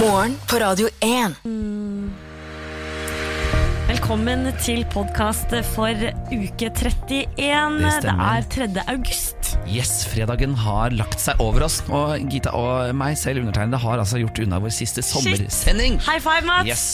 Morgen på Radio 1. Velkommen til podkast for uke 31. Det, det, er 3. august. Yes, fredagen har lagt seg over oss, og Gita og meg selv undertegnede har altså gjort unna vår siste sommersending. High five, Mats! Yes,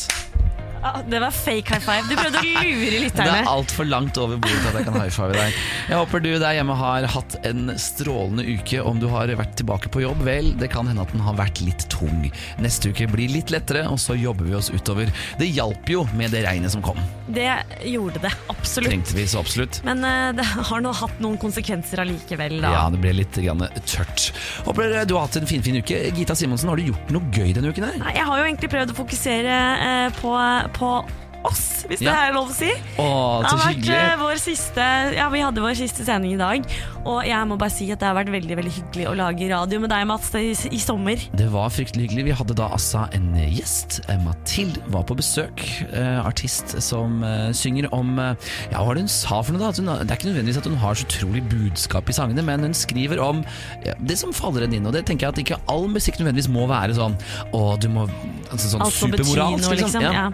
Ah, det var fake high five. Du prøvde å lure Det lytterne. er altfor langt over bordet til at jeg kan high five deg. Jeg håper du der hjemme har hatt en strålende uke. Om du har vært tilbake på jobb, vel, det kan hende at den har vært litt tung. Neste uke blir litt lettere, og så jobber vi oss utover. Det hjalp jo med det regnet som kom. Det gjorde det, absolutt. Trengte vi så absolutt. Men uh, det har nå hatt noen konsekvenser allikevel, da. Ja, det ble litt grann tørt. Håper du har hatt en finfin fin uke. Gita Simonsen, har du gjort noe gøy denne uken her? Nei, jeg har jo egentlig prøvd å fokusere uh, på, på oss, hvis det er lov å si. Å, Det har vært hyggelig. eh, vår siste Ja, vi hadde vår siste sending i dag. Og jeg må bare si at det har vært veldig veldig hyggelig å lage radio med deg, Mats, i, i sommer. Det var fryktelig hyggelig. Vi hadde da altså en gjest. Eh, Mathilde var på besøk. Eh, artist som eh, synger om eh, Ja, hva var det hun sa for noe? da? At hun, det er ikke nødvendigvis at hun har så utrolig budskap i sangene, men hun skriver om ja, det som faller henne inn. Og det tenker jeg at ikke all musikk nødvendigvis må være sånn Å, du må altså Sånn altså, supermoralsk, liksom. liksom. Ja. Ja.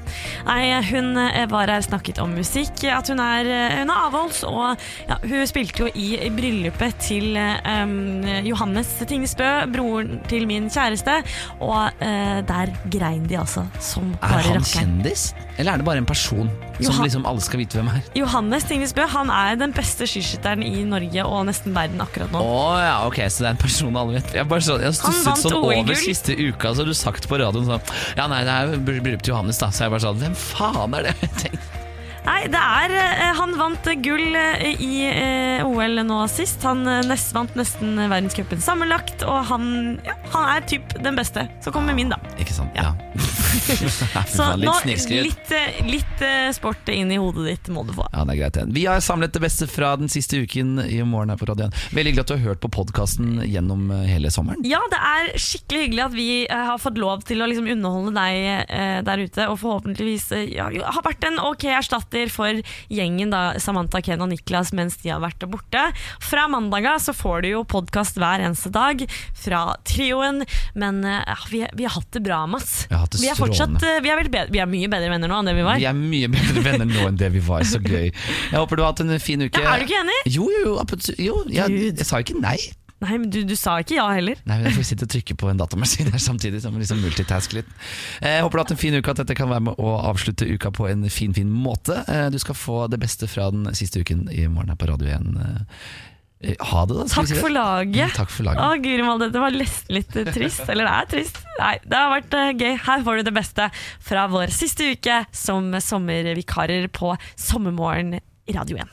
Nei, hun eh, var her snakket om musikk, at hun er, eh, hun er avholds, og ja, hun spilte jo i, bryllupet til um, Johannes Tingsbø, broren til min kjæreste, og uh, der grein de altså som Er han rakker. kjendis, eller er det bare en person som liksom alle skal vite hvem er? Johannes Tingsbø han er den beste skiskytteren i Norge og nesten verden akkurat nå. Oh, ja, ok, så det er en person alle vet. Jeg, bare så, jeg stusset sånn over siste uka, så har du sagt på radioen sånn Ja, nei, det er bryllupet til Johannes, da. Så jeg bare sånn Hvem faen er det? Jeg tenkte, Nei, det er eh, Han vant gull eh, i eh, OL nå sist. Han nest, vant nesten verdenscupen sammenlagt, og han, ja, han er typ den beste. Så kommer min, da. Ikke sant? Ja. Ja. Så nå, litt litt, sport inn i hodet ditt må du få. Ja, det er greit. Vi har samlet det beste fra den siste uken i morgen her på radioen. Veldig hyggelig at du har hørt på podkasten gjennom hele sommeren. Ja, det er skikkelig hyggelig at vi har fått lov til å liksom underholde deg der ute, og forhåpentligvis ja, har vært en ok erstatter for gjengen, da, Samantha, Ken og Niklas, mens de har vært borte. Fra mandaga så får du jo podkast hver eneste dag fra trioen, men eh, ja, vi, vi har hatt det bra, Mats. Vi er fortsatt eh, vi er, bedre, vi er mye bedre venner nå enn det vi var. Vi er mye bedre venner nå enn det vi var. Så gøy. Jeg håper du har hatt en fin uke. Ja, er du ikke enig? Jo, jo, jo. jo jeg, jeg, jeg sa ikke nei. Nei, men du, du sa ikke ja heller. Nei, men Jeg får sitte og trykke på en datamaskin her samtidig, Som jeg liksom multitask litt. Eh, Jeg håper du har hatt en fin uke, at dette kan være med å avslutte uka på en fin, fin måte. Eh, Du skal få det beste fra den siste uken i morgen her på Radio 1. Eh, Ha det, da. Takk si det? for laget. Mm, Takk for laget. Å, Guri malla, dette var nesten litt eh, trist. Eller det er trist. Nei, det har vært eh, gøy. Her får du det beste fra vår siste uke som sommervikarer på Sommermorgen i Radio 1.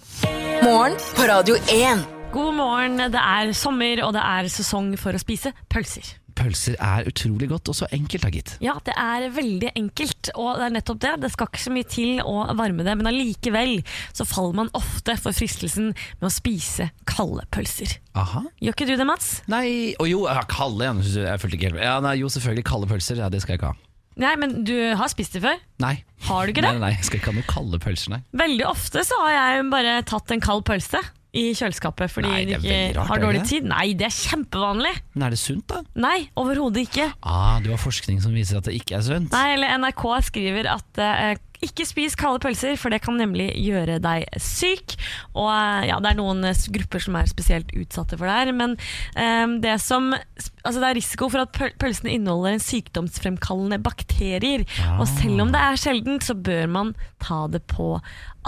Morgen på Radio 1. God morgen, det er sommer, og det er sesong for å spise pølser. Pølser er utrolig godt, og så enkelt, da, gitt. Ja, det er veldig enkelt, og det er nettopp det. Det skal ikke så mye til å varme det, men allikevel så faller man ofte for fristelsen med å spise kalde pølser. Aha. Gjør ikke du det, Mats? Nei, og jo, ja, kalde. Jeg, jeg følte ikke helt Ja, nei, Jo, selvfølgelig kalde pølser. Ja, det skal jeg ikke ha. Nei, men du har spist det før? Nei. Har du ikke det? Nei, nei, jeg skal ikke ha noen kalde pølser, nei. Veldig ofte så har jeg bare tatt en kald pølse i kjøleskapet fordi Nei, de ikke rart, har dårlig tid. Nei, det er kjempevanlig. Men er det sunt, da? Nei, overhodet ikke. Ah, du har forskning som viser at det ikke er sunt? Nei, eller NRK skriver at eh, ikke spis kalde pølser, for det kan nemlig gjøre deg syk. Og eh, ja, det er noen eh, grupper som er spesielt utsatte for det her. Men um, det som Altså det er risiko for at pølsene inneholder en sykdomsfremkallende bakterier. Og selv om det er sjeldent, så bør man ta det på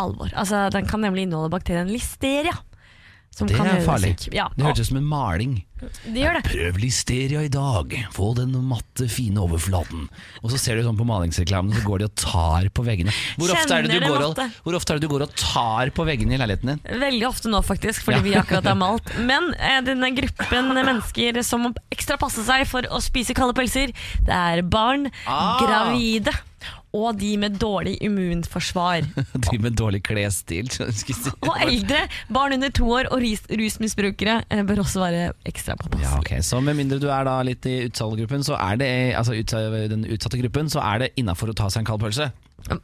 alvor. Altså Den kan nemlig inneholde bakterien listeria. Som Det kan er farlig. Ja, Det hørtes ut som en maling. det gjør det. Prøv listeria i dag, få den matte, fine overflaten. Og så ser du sånn på malingsreklamen, så går de og tar på veggene. Hvor ofte, er det du går og, hvor ofte er det du går og tar på veggene i leiligheten din? Veldig ofte nå, faktisk, fordi Ja. vi akkurat har malt. Men eh, denne gruppen mennesker som må ekstra passe seg for å spise kalde pølser, det er barn, Ah. gravide og de med dårlig immunforsvar. De med dårlig klesstil. Og eldre, barn under to år og rus rusmisbrukere eh, bør også være ekstra påpasselige. Ja, okay. Så med mindre du er da litt i utsalggruppen, så er det altså ut, den utsatte gruppen, så er det innafor å ta seg en kald pølse.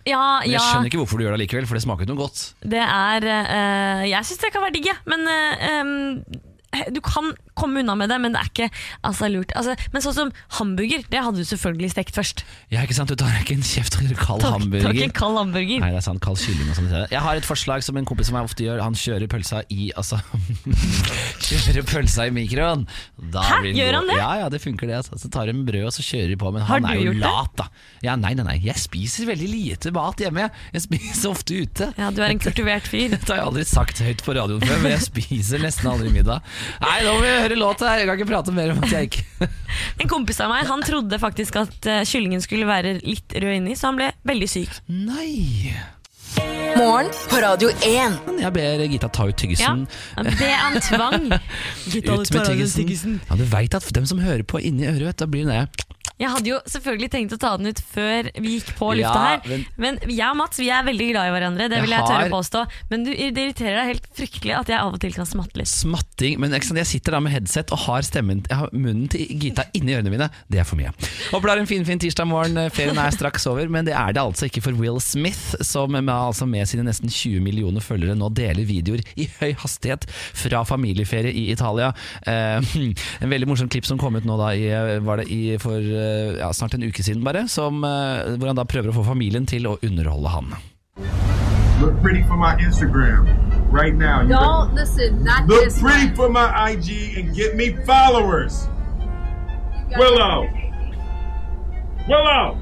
Ja, Men jeg ja, skjønner ikke hvorfor du gjør det likevel, for det smaker jo noe godt. det er eh, Jeg syns det kan være digg. Men eh, em, du kan komme unna med det, men det er ikke altså, lurt. Altså, men sånn som hamburger, det hadde du selvfølgelig stekt først. Ja, ikke sant? Du tar ikke en kjeft og kald var hamburger. ikke en kald hamburger. Nei, det er sant. Kald kylling og sånn. Jeg har et forslag som en kompis som jeg ofte gjør. Han kjører pølsa i Altså Kjører pølsa i mikroen. Da Hæ? Gjør han det? Ja, ja, det funker det. Altså. Så tar de brød og så kjører de på. Men Har han er jo det? lat, da. Ja, nei, nei, nei. Jeg spiser veldig lite mat hjemme. Jeg spiser ofte ute. Ja, du er en kultivert fyr. Dette har jeg aldri sagt høyt på radioen før, men jeg spiser nesten aldri middag. Nei, nå må vi høre låt her. Jeg kan ikke prate mer om at jeg ikke En kompis av meg han trodde faktisk at eh, kyllingen skulle være litt rød inni, så han ble veldig syk. Nei. Morgen på Radio 1. Jeg ber Gita ta ut Ja, tyggisen. Det er en tvang. Ut med tyggisen. Ja, du veit at dem som hører på inni øret, vet, da blir det Jeg hadde jo selvfølgelig tenkt å ta den ut før vi gikk på lufta Ja, her. Men jeg og Mats vi er veldig glad i hverandre, det vil jeg tørre har- påstå. Men du, irriterer deg helt fryktelig at jeg av og til kan smatte litt. smatting. Men jeg sitter da med headset og har stemmen Jeg har munnen til Gita inni ørene mine. Det er for mye. Håper du har en finfin fin tirsdag morgen. Ferien er straks over, men det er det altså ikke for Will Smith, som med, altså med sine nesten 20 millioner følgere nå deler videoer i høy hastighet fra familieferie i Italia. Eh, en veldig morsom klipp som kom ut nå da i, var det i, for eh, ja, snart en uke siden bare, som, eh, hvor han da prøver å få familien til å underholde han. Look pretty for my Instagram right now. You Don't listen, not look this pretty one. for my IG and get me followers. Willow. Willow.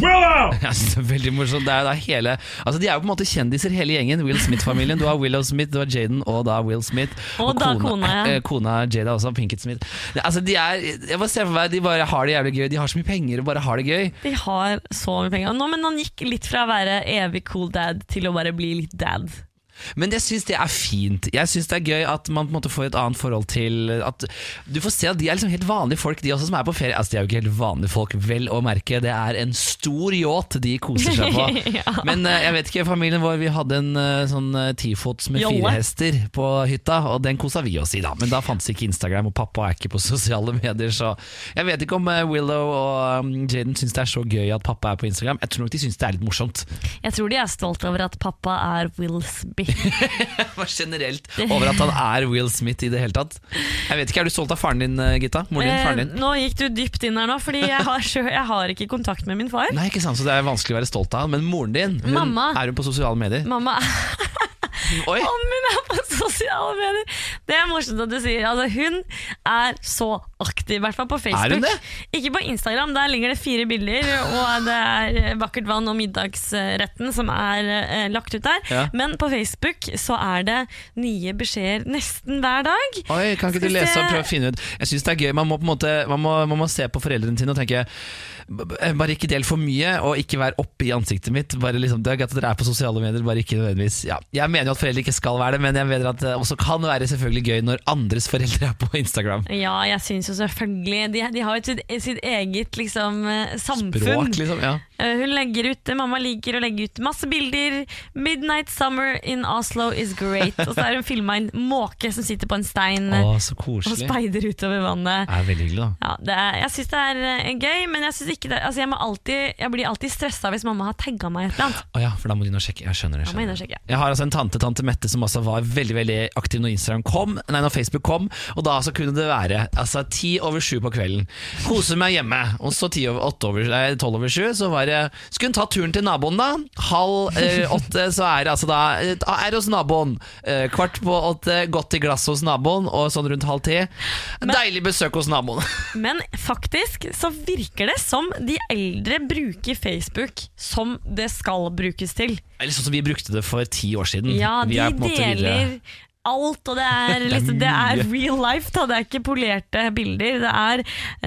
Willow. Synes det er veldig morsomt det er da hele Altså De er jo på en måte kjendiser hele gjengen Will Smith-familien Du har Willow Smith, du har Jaden og da Will Smith Og da kona, ja. eh, Kona Jada også, Pinkett Smith det, Altså de er Jeg bare ser for meg De bare har det jævlig gøy De har så mye penger og bare har det gøy De har så mye penger. Nå, men han gikk litt fra å være evig cool dad til å bare bli litt dad. Men jeg synes det er fint. Jeg synes det er gøy at man på en måte får et annet forhold til At du får se at de er liksom helt vanlige folk De også som er på ferie. Altså de er jo ikke helt vanlige folk Vel å merke. Det er en stor yacht de koser seg på. Ja. Men eh, jeg vet ikke, familien vår Vi hadde en eh, sånn eh, tifots med fire hester På hytta Og den kosa vi oss i da. Men da fantes ikke Instagram Og pappa er ikke på sosiale medier Så jeg vet ikke om Willow og um, Jaden synes det er så gøy At pappa er på Instagram. Jeg tror nok de synes det er litt morsomt. Jeg tror de er stolt over at pappa er Will Smith. Generelt over at han er Will Smith i det hele tatt. Jeg vet ikke, Er du stolt av faren din, eh, Gitta? Moren din, faren Eh, din? nå gikk du dypt inn her nå, fordi jeg har, jeg har ikke kontakt med min far. Nei, ikke sant, så det er vanskelig å være stolt av han. Men moren din, hun, Mamma. er hun på sosiale medier? Mamma Oi! Om hun er på sosiale medier! Det er morsomt at du sier. Altså, hun er så aktiv, i hvert fall på Facebook. Er hun det? Ikke på Instagram, der ligger det fire bilder, og det er vakkert vann og middagsretten som er eh, lagt ut der. Ja. Men på Facebook så er det nye beskjeder nesten hver dag. Oi, Kan ikke du Skal lese og prøve å finne ut Jeg synes det er gøy, Man må på en måte Man må, man må se på foreldrene sine og tenke Bare ikke del for mye, og ikke vær i ansiktet mitt. Bare liksom, Det er greit at dere er på sosiale medier, bare ikke nødvendigvis ja. Jeg mener jo at foreldre ikke skal være det, men jeg mener at det også kan være selvfølgelig gøy når andres foreldre er på Instagram. Ja, jeg syns jo selvfølgelig De, de har jo sitt, sitt eget liksom, eh, samfunn. Språk, liksom. ja Eh, Hun legger ut, Mamma liker å legge ut masse bilder. 'Midnight summer in Oslo is great'. Og så er hun filma en måke som sitter på en stein eh, Å, så og speider utover vannet. Det er veldig hyggelig, da. Ja, det er, jeg syns det er eh, gøy, men jeg, synes ikke det, altså jeg, alltid, jeg blir alltid stressa hvis mamma har tagga meg et eller annet. Å ja, for da må du inn og sjekke. Jeg skjønner det. Jeg skjønner. og sjekke. Jeg har altså en tante, tante Mette, som også var veldig veldig aktiv når Instagram kom, nei, når Facebook kom. Og da så kunne det være altså ti over sju på kvelden. Kose meg hjemme. Og så ti over, over, nei, tolv over sju, så var det Skulle hun ta turen til naboen, da? Halv eh, åtte, så er det altså da eh, Er hos naboen. Eh, kvart på åtte, godt i glass hos naboen, og sånn rundt halv ti. Deilig besøk hos naboen. Men faktisk så virker det som de eldre bruker Facebook som det skal brukes til. Eller sånn som vi brukte det for ti år siden. Ja, de er deler alt, og det er, Det er liksom, det er real life, da. Det er ikke polerte bilder. Det er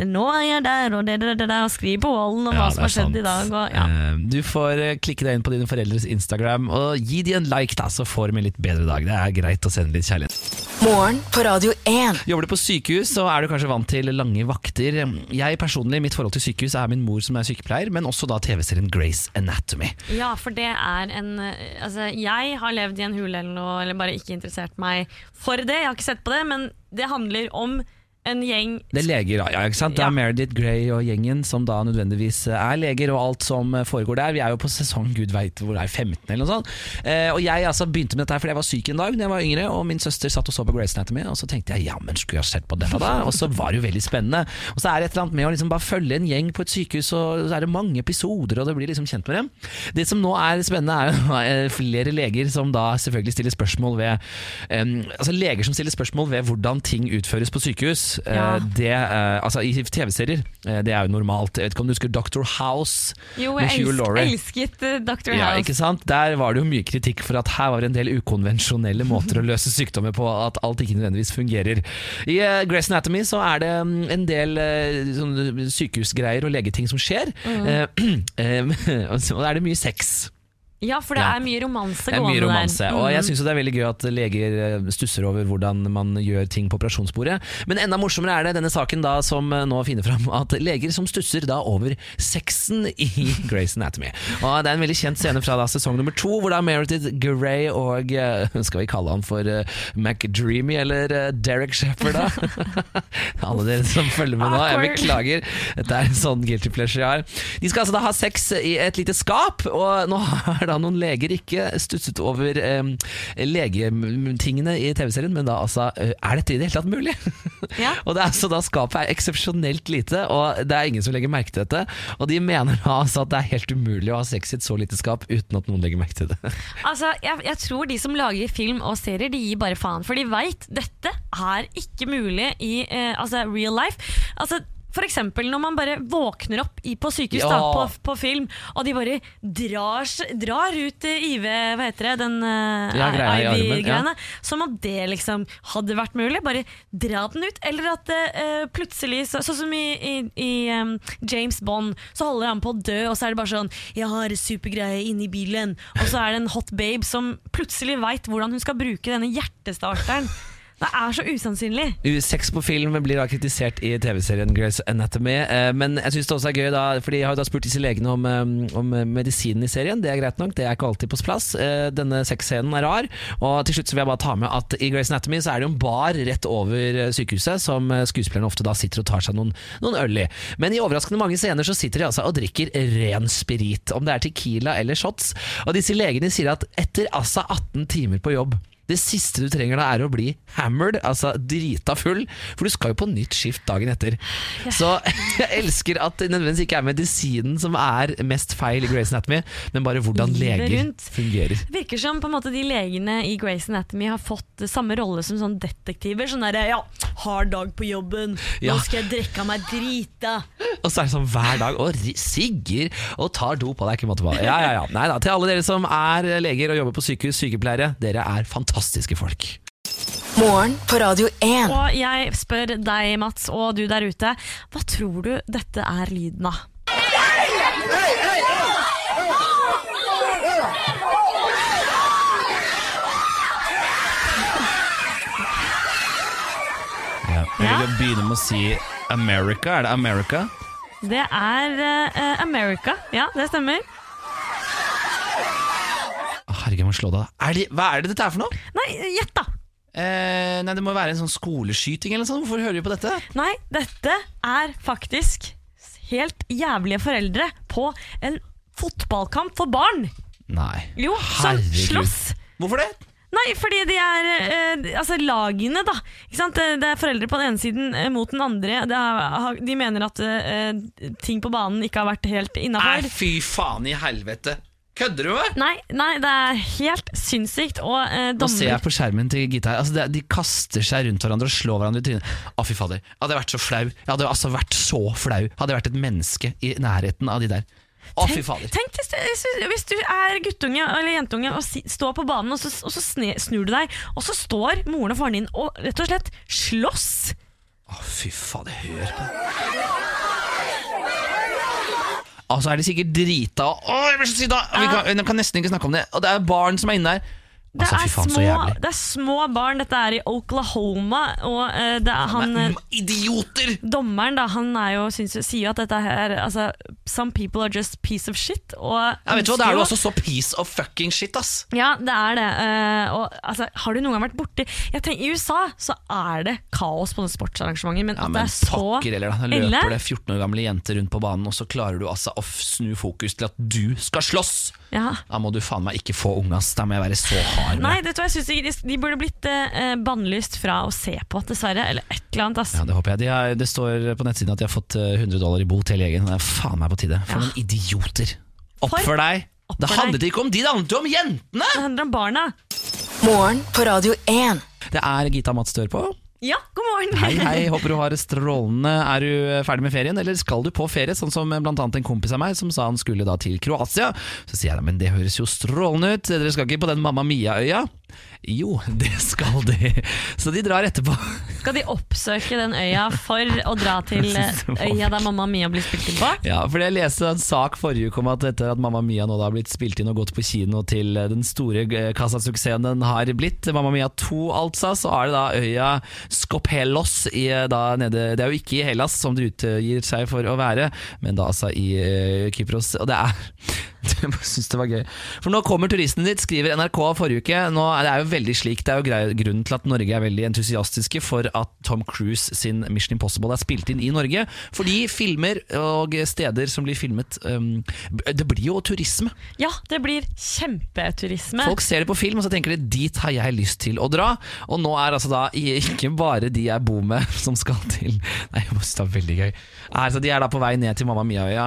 'nå er jeg der', og det, det, det, og skriv på wallen om Ja, hva som har skjedd sant. i dag. Og, ja. Eh, Du får eh, klikke deg inn på dine foreldres Instagram og gi de en like, da, så får de en litt bedre dag. Det er greit å sende litt kjærlighet. Morgen på Radio 1. Jobber du på sykehus, så er du kanskje vant til lange vakter. Jeg personlig, mitt forhold til sykehus er min mor som er sykepleier, men også da TV-serien Grace Anatomy. ja, for det er en eh, Altså, jeg har levd i en hule eller noe, eller bare ikke interessert meg for det. Jeg har ikke sett på det, men det handler om en gjeng Det er leger, ja, ja, ikke sant? Det Ja. er Meredith Grey og gjengen som da nødvendigvis er leger, og alt som foregår der. Vi er jo på sesong gud veit hvor det er 15 eller noe sånt. Eh, og jeg altså begynte med dette her fordi jeg var syk en dag da jeg var yngre, og min søster satt og så på Grace Anatomy, og så tenkte jeg ja, men skulle jeg sett på dette da? Og så var det jo veldig spennende. Og så er det et eller annet med å liksom bare følge en gjeng på et sykehus, og så er det mange episoder, og det blir liksom kjent med dem. Det som nå er spennende, er jo eh, flere leger som da selvfølgelig stiller spørsmål ved em, Altså leger som stiller spørsmål ved hvordan ting utføres på sykehus. Eh, Ja. det, eh, altså I TV-serier, eh, det er jo normalt. Jeg vet ikke om du husker Dr. House Jo, med jeg Hugh Laurie? elsket eh, Dr. Ja, House. ikke sant? Der var det jo mye kritikk for at her var det en del ukonvensjonelle måter å løse sykdommer på, at alt ikke nødvendigvis fungerer. I Grace Anatomy så er det mm, en del eh, sykehusgreier og legeting som skjer. Mm. Og så er det mye sex. Ja, for det Ja. er mye romanse gående mye romanse, der. og jeg Mhm. syns det er veldig gøy at leger eh, stusser over hvordan man gjør ting på operasjonsbordet. Men enda morsommere er det denne saken da som eh, nå finner fram at leger som stusser da over sexen i Grace Anatomy. Og Det er en veldig kjent scene fra da sesong nummer to, hvor da Meredith Grey og eh, Skal vi kalle han for McDreamy eller Derek Shepherd, da? Alle dere som følger med nå, jeg beklager. Dette er en sånn guilty pleasure jeg har. De skal altså da ha sex i et lite skap, og nå har da noen leger ikke stusset over eh, legetingene i TV-serien, men da altså Er dette i det hele tatt mulig? Ja. og det er altså da skapet er eksepsjonelt lite, og det er ingen som legger merke til dette. Og de mener da altså at det er helt umulig å ha sex i et så lite skap uten at noen legger merke til det. Altså, jeg, jeg tror de som lager film og serier, de gir bare faen. For de veit dette er ikke mulig i eh, altså, real life. Altså, eksempel når man bare våkner opp i, på sykehus da, på, på film, og de bare drar, drar ut eh, IV, hva heter det, den uh, Ja, IV-greiene. ja. Som om det liksom hadde vært mulig. Bare dra den ut. Eller at det eh, plutselig, så, sånn som i, i, i um, James Bond, så holder han på å dø, og så er det bare sånn 'Jeg har supergreie inni bilen', og så er det en hot babe som plutselig veit hvordan hun skal bruke denne hjertestarteren. Det er så usannsynlig. Sex på film blir da kritisert i TV-serien Grey's Anatomy, eh, men jeg syns det også er gøy, da, fordi jeg har da spurt disse legene om, eh, om medisinen i serien. Det er greit nok, det er ikke alltid på plass. Eh, Denne sexscenen er rar, og til slutt så vil jeg bare ta med at i Grey's Anatomy så er det jo en bar rett over eh, sykehuset som eh, skuespillerne ofte da sitter og tar seg noen, noen øl i. Men i overraskende mange scener så sitter de altså og drikker ren sprit, om det er Tequila eller shots. Og disse legene sier at etter altså 18 timer på jobb det siste du trenger da er å bli hammered, altså drita full, for du skal jo på nytt skift dagen etter. Så jeg elsker at det nødvendigvis ikke er medisinen som er mest feil i Grey's Anatomy, men bare hvordan leger rundt. fungerer. Det virker som på en måte de legene i Grey's Anatomy har fått samme rolle som sånn detektiver. Sånn derre ja, hard dag på jobben, Ja. nå skal jeg drikke av meg drita. Og så er det sånn hver dag, og sigger og tar dop, og det er ikke måte på. Ja, ja, ja. Nei da, til alle dere som er leger og jobber på sykehus, sykepleiere, dere er fantastiske folk. Morgen på Radio 1. Og jeg spør deg, Mats, og du der ute, hva tror du dette er lyden av? Ja. Jeg vil begynne med å si America. Er det America? Det er uh, America. Ja, det stemmer. Herregud, jeg må slå deg. Er det, hva er det dette er for noe? Nei, gjett, da! Eh, nei, Det må være en sånn skoleskyting eller noe sånt. Hvorfor hører vi på dette? Nei, dette er faktisk helt jævlige foreldre på en fotballkamp for barn. Nei. Jo, som slåss. Hvorfor det? Nei, fordi de er eh, Altså lagene, da. Det det er foreldre på den ene siden eh, mot den andre. Det er, de mener at eh, ting på banen ikke har vært helt Nei, innafor. fy faen i helvete. Kødder du med? Nei, nei, det er helt sinnssykt. Og eh, Nå ser jeg på skjermen til Gita. Altså, det, de kaster seg rundt hverandre og slår hverandre i trynet. Å, fy fader. Jeg hadde vært så flau. Jeg hadde altså vært så flau. Hadde jeg vært et menneske i nærheten av de der. Å, fy fader. Tenk hvis du- hvis du er guttunge eller jentunge og si, står på banen, og så, og så sne, snur du deg, og så står moren og faren din og rett og slett slåss. Å, fy fader, hør på det. Altså er de sikkert drita og Å, jeg blir så sinna! Vi kan, jeg kan nesten ikke snakke om det. Og det er barn som er inne der. Det, Altså, er faen, små, det er små barn. Dette er i Oklahoma, og uh, det er han eh, Men, idioter! Dommeren da, han jo, synes, sier jo at dette her altså, some people are just piece of shit. Og Ja, vet du hva, Det er jo- også så piece of fucking shit, ass. Ja, det er det. Uh, og, altså, har du noen gang vært borti I USA så er det kaos på sportsarrangementer, men Ja, at det er så heller, da. Løper ille det 14 år gamle jenter rundt på banen, og så klarer du altså å snu fokus til at du skal slåss! ja. Da må du faen meg ikke få unge, ass. Da må jeg være så hard med. Nei, vet du hva, jeg synes ikke de, de burde blitt eh, bannlyst fra å se på, dessverre. Eller et eller annet. Ass. Ja, Det håper jeg. De har, det står på nettsiden at de har fått eh, 100 dollar i bot hele gjengen. Det er faen meg på tide. For Ja. noen idioter. Oppfør For- deg! Det handlet deg. ikke om de, det handlet jo om jentene! Det handler om barna. Morgen på Radio 1. Det er Gita Mats Dør på. Ja, god morgen! Hei, hei, håper du har det strålende. Er du ferdig med ferien, eller skal du på ferie? Sånn som blant annet en kompis av meg som sa han skulle da til Kroatia. Så sier jeg men det høres jo strålende ut. Dere skal ikke på den Mamma Mia-øya? Jo, det skal de. Så de drar etterpå. Skal de oppsøke den øya for å dra til var øya der Mamma Mia blir spilt inn på? Ja, for jeg leste en sak forrige uke om at etter at Mamma Mia nå har blitt spilt inn og gått på kino til den store eh, kassasuksessen den har blitt, Mamma Mia 2 altså, så er det da øya Skopelos i, eh, da nede Det er jo ikke i Hellas, som det utgir seg for å være, men da altså i uh, Kypros. Og det er Jeg bare synes det var gøy. For nå kommer turisten ditt, skriver NRK forrige uke. Nå er det er jo veldig slik, det er jo grunnen til at Norge er veldig entusiastiske for at Tom Cruise sin Mission Impossible er spilt inn i Norge. Fordi filmer og steder som blir filmet um, Det blir jo turisme. Ja, det blir kjempeturisme. Folk ser det på film, og så tenker de dit har jeg lyst til å dra. Og nå er altså da ikke bare de jeg bor med som skal til Nei, jeg synes det er veldig gøy. Altså, de er da på vei ned til Mamma Mia-øya,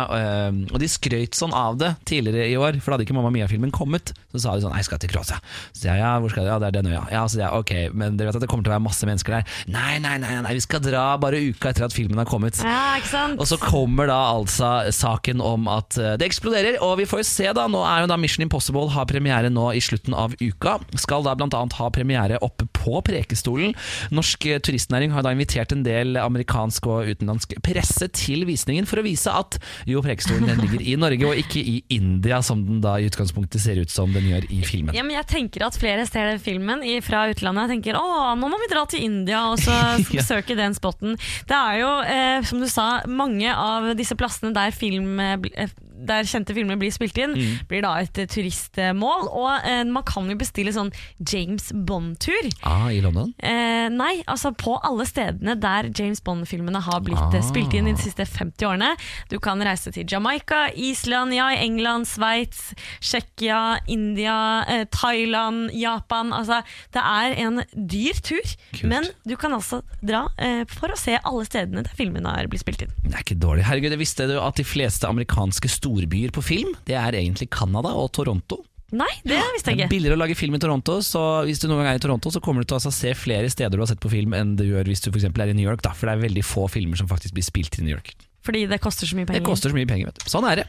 og de skrøt sånn av det tidligere i år, for da hadde ikke Mamma Mia-filmen kommet. Så sa de sånn Nei, jeg skal til Kroatia. Så sier jeg ja, hvor skal du? Ja, det er den øya. Ja, så sier jeg ok, men dere vet at det kommer til å være masse mennesker der. Nei, nei, nei, nei vi skal dra bare uka etter at filmen har kommet. Ja, ikke sant? Og så kommer da altså saken om at eh, det eksploderer, og vi får jo se da, nå er jo da Mission Impossible har premiere nå i slutten av uka. Skal da blant annet ha premiere oppe på Prekestolen. Norsk eh, turistnæring har da invitert en del amerikansk og utenlandsk presse til visningen for å vise at jo, Prekestolen den ligger i Norge og ikke i India, som den da i utgangspunktet ser ut som den gjør i filmen. Ja, men jeg tenker at flere ser den filmen fra utlandet og tenker å, nå må vi dra til India og så Ja. den spotten. Det er jo, eh, som du sa, mange av disse plassene der, film, eh, eh, der kjente filmer blir spilt inn, Mm. blir da et eh, turistmål. Og eh, man kan jo bestille sånn James Bond-tur. Ah, i London? Eh, nei, altså på alle stedene der James Bond-filmene har blitt Ah. spilt inn de siste 50 årene. Du kan reise til Jamaica, Island, ja, England, Sveits, Tsjekkia, India, eh, Thailand, Japan. Altså, det er en dyr tur, Kult. men du kan altså dra eh, for å se alle stedene der filmene har blitt spilt inn. Det er ikke dårlig. Herregud, jeg visste du at de fleste amerikanske storbyer på film, det er egentlig Canada og Toronto. Nei, det visste Det jeg er ikke. billigere å lage film i Toronto, så hvis du noen gang er i Toronto, så kommer du til å altså se flere steder du har sett på film enn du gjør hvis du for er i New York, da, for det er veldig få filmer som faktisk blir spilt i New York. Fordi det koster så mye penger. Det koster så mye penger, vet du. Sånn er det.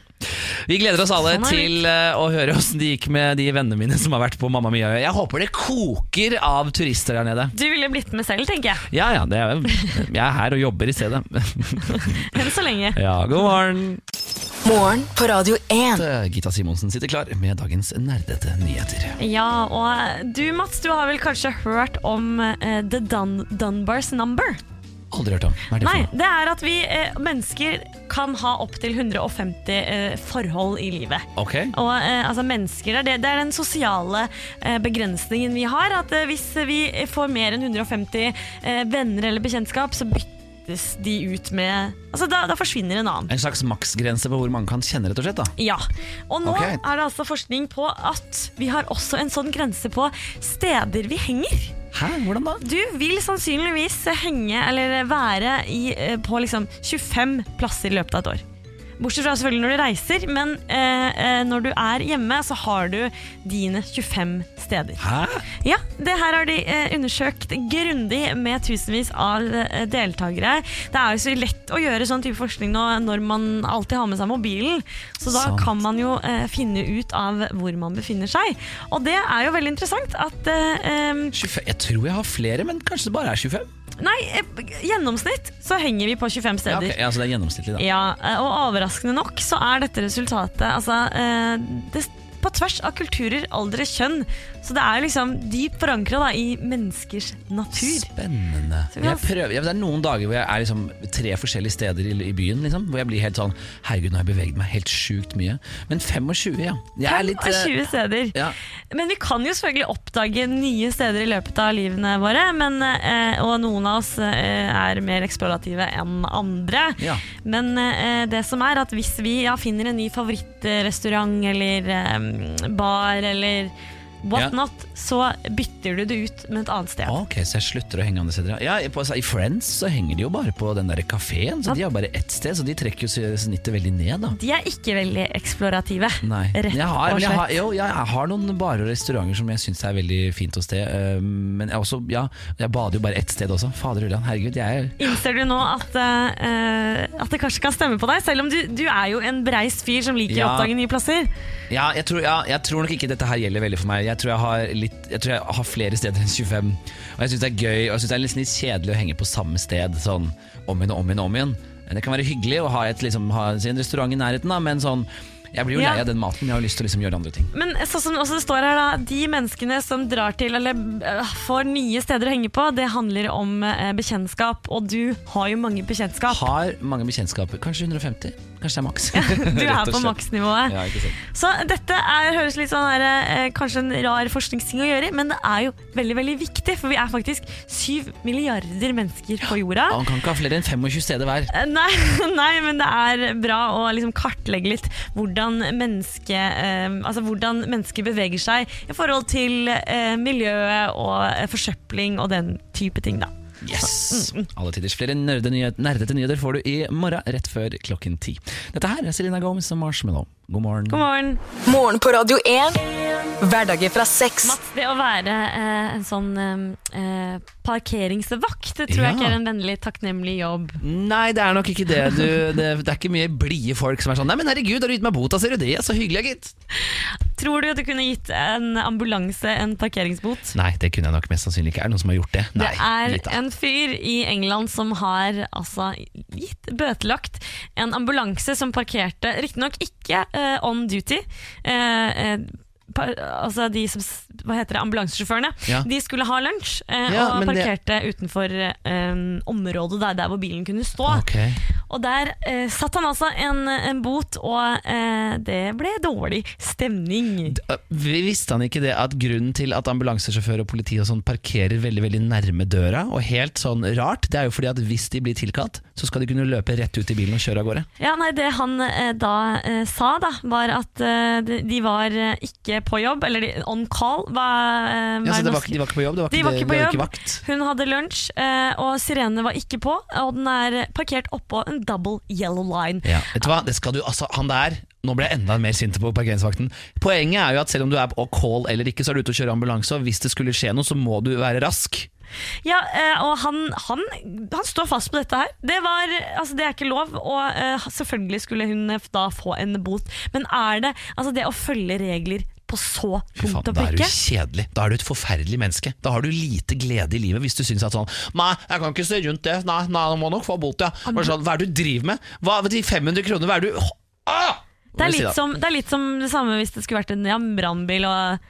Vi gleder oss alle Sånn er til eh, å høre åssen det gikk med de vennene mine som har vært på Mamma Mia. Jeg håper det koker av turister der nede. Du ville blitt med selv, tenker jeg. Ja ja, det er, jeg er her og jobber i stedet. Enn så lenge. Ja, god morgen. Morgen på Radio 1. Gita Simonsen sitter klar med dagens nerdete nyheter. Ja, og du Mats, du har vel kanskje hørt om uh, The Dun Dunbars number? Aldri hørt om. Hva er det Nei, for noe? det er at vi uh, mennesker kan ha opptil 150 eh, forhold i livet. Ok. Og eh, altså mennesker, det det, er den sosiale eh, begrensningen vi har. At eh, hvis vi får mer enn 150 eh, venner eller bekjentskap, så byttes de ut med Altså da, da forsvinner en annen. En slags maksgrense på hvor mange kan kjenne, rett og slett? da Ja. Og nå Ok. er det altså forskning på at vi har også en sånn grense på steder vi henger. Hæ, hvordan da? Du vil sannsynligvis henge eller være i, eh, på liksom 25 plasser i løpet av et år. Bortsett fra selvfølgelig når du reiser, men eh, eh, når du er hjemme, så har du dine 25 steder. Hæ? Ja, det her har de eh, undersøkt grundig med tusenvis av eh, deltakere. Det er jo så lett å gjøre sånn type forskning nå når man alltid har med seg mobilen. Så da Sant. kan man jo eh, finne ut av hvor man befinner seg. Og det er jo veldig interessant at eh, 25. Jeg tror jeg har flere, men kanskje det bare er 25? Nei, eh, gjennomsnitt så henger vi på 25 Ja, steder. ja, Så det er gjennomsnittlig, da. Ja, eh, og overraskende nok så er dette resultatet Altså, eh, det på tvers av kulturer, aldre, kjønn. Så det er liksom dypt forankra i menneskers natur. Spennende. Prøver, ja, det er noen dager hvor jeg er liksom tre forskjellige steder i, i byen. Liksom, hvor jeg blir helt sånn Herregud, nå har jeg beveget meg helt sjukt mye. Men 25, ja. Jeg er litt, 25 steder. ja. Men vi kan jo selvfølgelig oppdage nye steder i løpet av livene våre. Men, eh, og noen av oss eh, er mer eksplorative enn andre. Ja. Men eh, det som er at hvis vi ja, finner en ny favorittrestaurant eller eh, bar eller what Ja. not, så bytter du det ut med et annet sted. Ok, så jeg slutter å henge andre steder. Ja, på, altså, I Friends så henger de jo bare på den der kafeen, så de har bare ett sted. Så de trekker jo snittet veldig ned, da. De er ikke veldig eksplorative. Nei. Rett jeg har, og slett. jeg har, jo, jeg har noen barer og restauranter som jeg syns er veldig fint å sted. eh, Men jeg, også, ja, jeg bader jo bare ett sted også. Fader Ulland, herregud. Jeg er Innser du nå at, eh, at det kanskje kan stemme på deg, selv om du, du er jo en breist fyr som liker Ja. å oppdage nye plasser? Ja, jeg tror, ja, jeg tror nok ikke dette her gjelder veldig for meg. Jeg tror jeg har, litt, jeg tror jeg har flere steder enn 25. Og jeg syns det er gøy og jeg synes det er litt, litt kjedelig å henge på samme sted sånn om igjen og om igjen. om igjen Det kan være hyggelig å ha, et, liksom, ha sin restaurant i nærheten, da, men sånn jeg blir jo lei av den maten. Jeg har lyst til å liksom gjøre andre ting. Men sånn som også det står her da, de menneskene som drar til eller øh, får nye steder å henge på, det handler om eh, bekjentskap, og du har jo mange bekjentskap. Har mange bekjentskaper. Kanskje 150? Kanskje det er maks. Du er på maksnivået. Ja. Så dette er, høres litt sånn her, eh, kanskje en rar forskningsting å gjøre, men det er jo veldig veldig viktig, for vi er faktisk syv milliarder mennesker på jorda. Man kan ikke ha flere enn 25 steder hver. Eh, Nei, nei, men det er bra å liksom kartlegge litt hvordan, menneske, eh, altså hvordan mennesker beveger seg i forhold til miljøet og forsøpling og den type ting. da. Yes! Alle tiders flere nerdete nyheter får du i morgen rett før klokken ti. Dette her er Selena Gomez og Marshmallow. God morgen. God morgen. Morgen på Radio 1. Hverdager fra seks. Mats, det å være eh, en sånn eh, eh, parkeringsvakt, det tror jeg ikke er en vennlig, takknemlig jobb. Nei, det er nok ikke det. Du, det. Det er ikke mye blide folk som er sånn Nei, men herregud, har du gitt meg bota, ser du det? Så hyggelig, gitt. Tror du at du kunne gitt en ambulanse en parkeringsbot? Nei, det kunne jeg nok mest sannsynlig ikke. Er det noen som har gjort det? Nei. Det er litt en fyr i England som har altså gitt bøtelagt en ambulanse som parkerte, riktignok ikke eh, on duty. pa, altså de som Hva heter det, ambulansesjåførene. Ja. De skulle ha lunsj eh, Ja, og parkerte det- utenfor eh, området der, der hvor bilen kunne stå. Ok. Og der eh, satt han altså en, en bot, og eh, det ble dårlig stemning. D- øh, Visste han ikke det at grunnen til at ambulansesjåfør og politi og sånn parkerer veldig veldig nærme døra, og helt sånn rart, det er jo fordi at hvis de blir tilkalt, så skal de kunne løpe rett ut i bilen og kjøre av gårde? Ja, nei, Det han eh, da eh, sa, da, var at eh, de, de var eh, ikke på jobb, eller de, on call. Hva, eh, Ja, hva så det norsk? var, ikke- de var ikke på jobb? Det var De ikke, var det, ikke på det var jobb. ikke vakt? Hun hadde lunsj, eh, og sirenene var ikke på, og den er parkert oppå en double yellow line. Ja, vet du hva? Det skal du, altså, han der Nå ble jeg enda mer sint på parkeringsvakten. Poenget er jo at selv om du er på call eller ikke, så er du ute og kjører ambulanse, og hvis det skulle skje noe, så må du være rask. Ja, eh, og han, han, han står fast på dette her. Det, var, altså, det er ikke lov, og eh, selvfølgelig skulle hun da få en bot. Men er det altså det å følge regler på så punkt og da er du kjedelig. Da er du et forferdelig menneske. Da har du lite glede i livet hvis du syns at sånn Nei, jeg kan ikke se rundt det. Nei, nei, jeg må nok få bot, ja. Sånn, hva er det du driver med? Hva, de 500 kroner, hva er det du ah! Det er, litt som, det er litt som det samme hvis det skulle vært en ja, brannbil og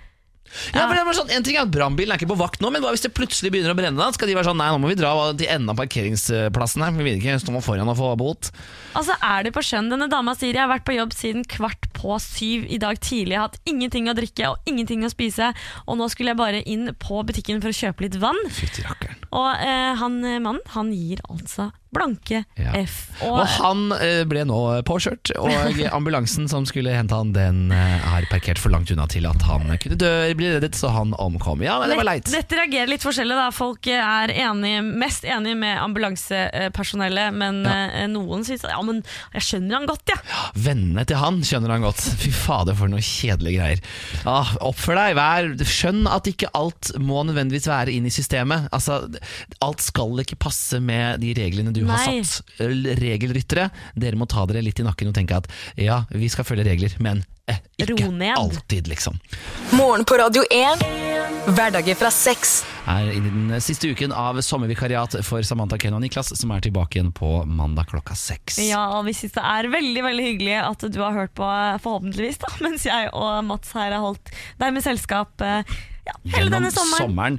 Ja, for det var sånn, En ting er at Brannbilen er ikke på vakt nå, men hva hvis det plutselig begynner å brenne? da? Skal de være sånn Nei, nå må vi dra til enden av parkeringsplassen her. Vi vil ikke stå foran og få bot. Altså er det på skjønn. Denne dama sier jeg har vært på jobb siden kvart på syv i dag tidlig. Jeg har hatt ingenting å drikke og ingenting å spise. Og nå skulle jeg bare inn på butikken for å kjøpe litt vann. Fytti rakkeren. Og eh, han eh, mannen, han gir altså blanke Ja. F. Og han eh, ble nå påkjørt, og ambulansen som skulle hente han, den eh, er parkert for langt unna til at han kunne dø, bli reddet, så han omkom. Ja, men det var leit. Dette reagerer litt forskjellig. da Folk eh, er enige, mest enige med ambulansepersonellet, men Ja. eh, noen syns Ja, men jeg skjønner han godt, ja. Vennene til han skjønner han godt. Fy fader, for noe kjedelige greier. Ah, Oppfør deg, vær, skjønn at ikke alt må nødvendigvis være inn i systemet. Altså, alt skal ikke passe med de reglene du har Nei. satt. Regelryttere, dere må ta dere litt i nakken og tenke at ja, vi skal følge regler, men eh, ikke alltid, liksom. Morgen på Radio 1. Hverdager fra seks. Er i den siste uken av sommervikariat for Samantha Ken og Niklas, som er tilbake igjen på mandag klokka seks. Ja, og vi synes det er veldig veldig hyggelig at du har hørt på, forhåpentligvis, da, mens jeg og Mats her har holdt deg med selskap eh, ja, hele denne sommeren. sommeren.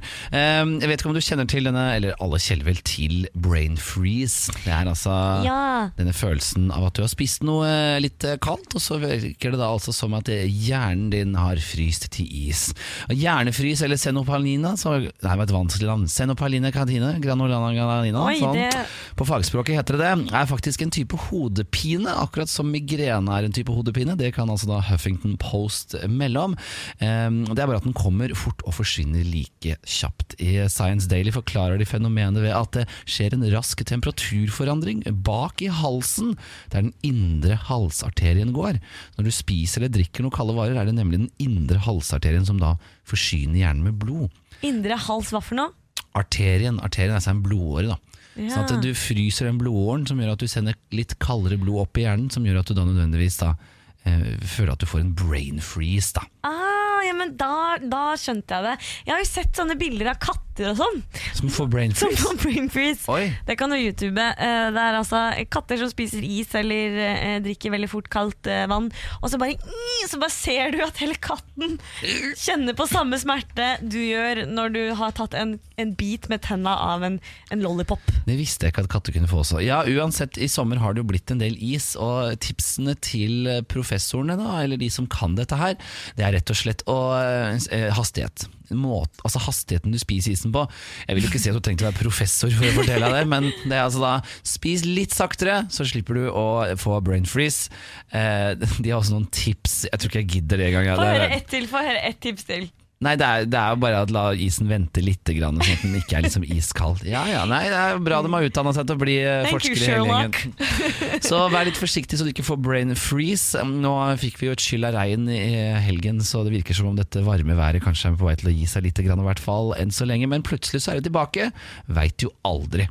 jeg vet ikke om du kjenner til denne, eller alle kjenner vel til brain freeze. Det er altså Ja. denne følelsen av at du har spist noe litt eh, kaldt, og så virker det da altså som at eh, hjernen din har fryst til is. Hjernefrys eller senopalina, så, det var et vanskelig navn. Senopalina cantina, granulana granina, Oi, sånn. det- På fagspråket heter det det. Er faktisk en type hodepine, akkurat som migrene er en type hodepine. Det kan altså da Huffington Post melde om. Um, det er bare at den kommer fort og forsvinner like kjapt. I Science Daily forklarer de fenomenet ved at det skjer en rask temperaturforandring bak i halsen, der den indre halsarterien går. Når du spiser eller drikker noen kalde varer, er det nemlig den indre halsarterien som da forsyner hjernen med blod Indre hals, hva for noe? arterien. Arterien er altså en blodåre. da. Ja. Sånn at du fryser den blodåren som gjør at du sender litt kaldere blod opp i hjernen, som gjør at du da nødvendigvis da eh, føler at du får en brain freeze. da. Ah, men da, da skjønte jeg det. Jeg har jo sett sånne bilder av katter og sånn. Som får brain Som freeze. brain freeze. Oi. Det kan du YouTube. Eh, Det er altså katter som spiser is eller eh, drikker veldig fort kaldt eh, vann, og så bare, mm, så bare ser du at hele katten kjenner på samme smerte du gjør når du har tatt en, en bit med tenna av en, en lollipop. Det visste jeg ikke at katter kunne få også. Ja, uansett, i sommer har det jo blitt en del is, og tipsene til professorene, da, eller de som kan dette her, det er rett og slett å, eh, hastighet. Måte, altså hastigheten du spiser isen på. Jeg vil jo ikke si at du trengte å være professor for å fortelle deg det, men det er altså da spis litt saktere, så slipper du å få brain freeze. Eh, de har også noen tips. Jeg tror ikke jeg gidder det engang. Få høre ett til, få høre ett tips til. Nei, det er, det er jo bare at la isen vente litt, grann, sånn at den ikke er liksom iskald. Ja, ja, nei, Det er bra de har utdanna seg til å bli Thank forskere you, hele gjengen. Så vær litt forsiktig så du ikke får brain freeze. Nå fikk vi jo et skyll av regn i helgen, så det virker som om dette varme været kanskje er på vei til å gi seg litt, grann, i hvert fall enn så lenge. Men plutselig så er det tilbake. Veit jo aldri.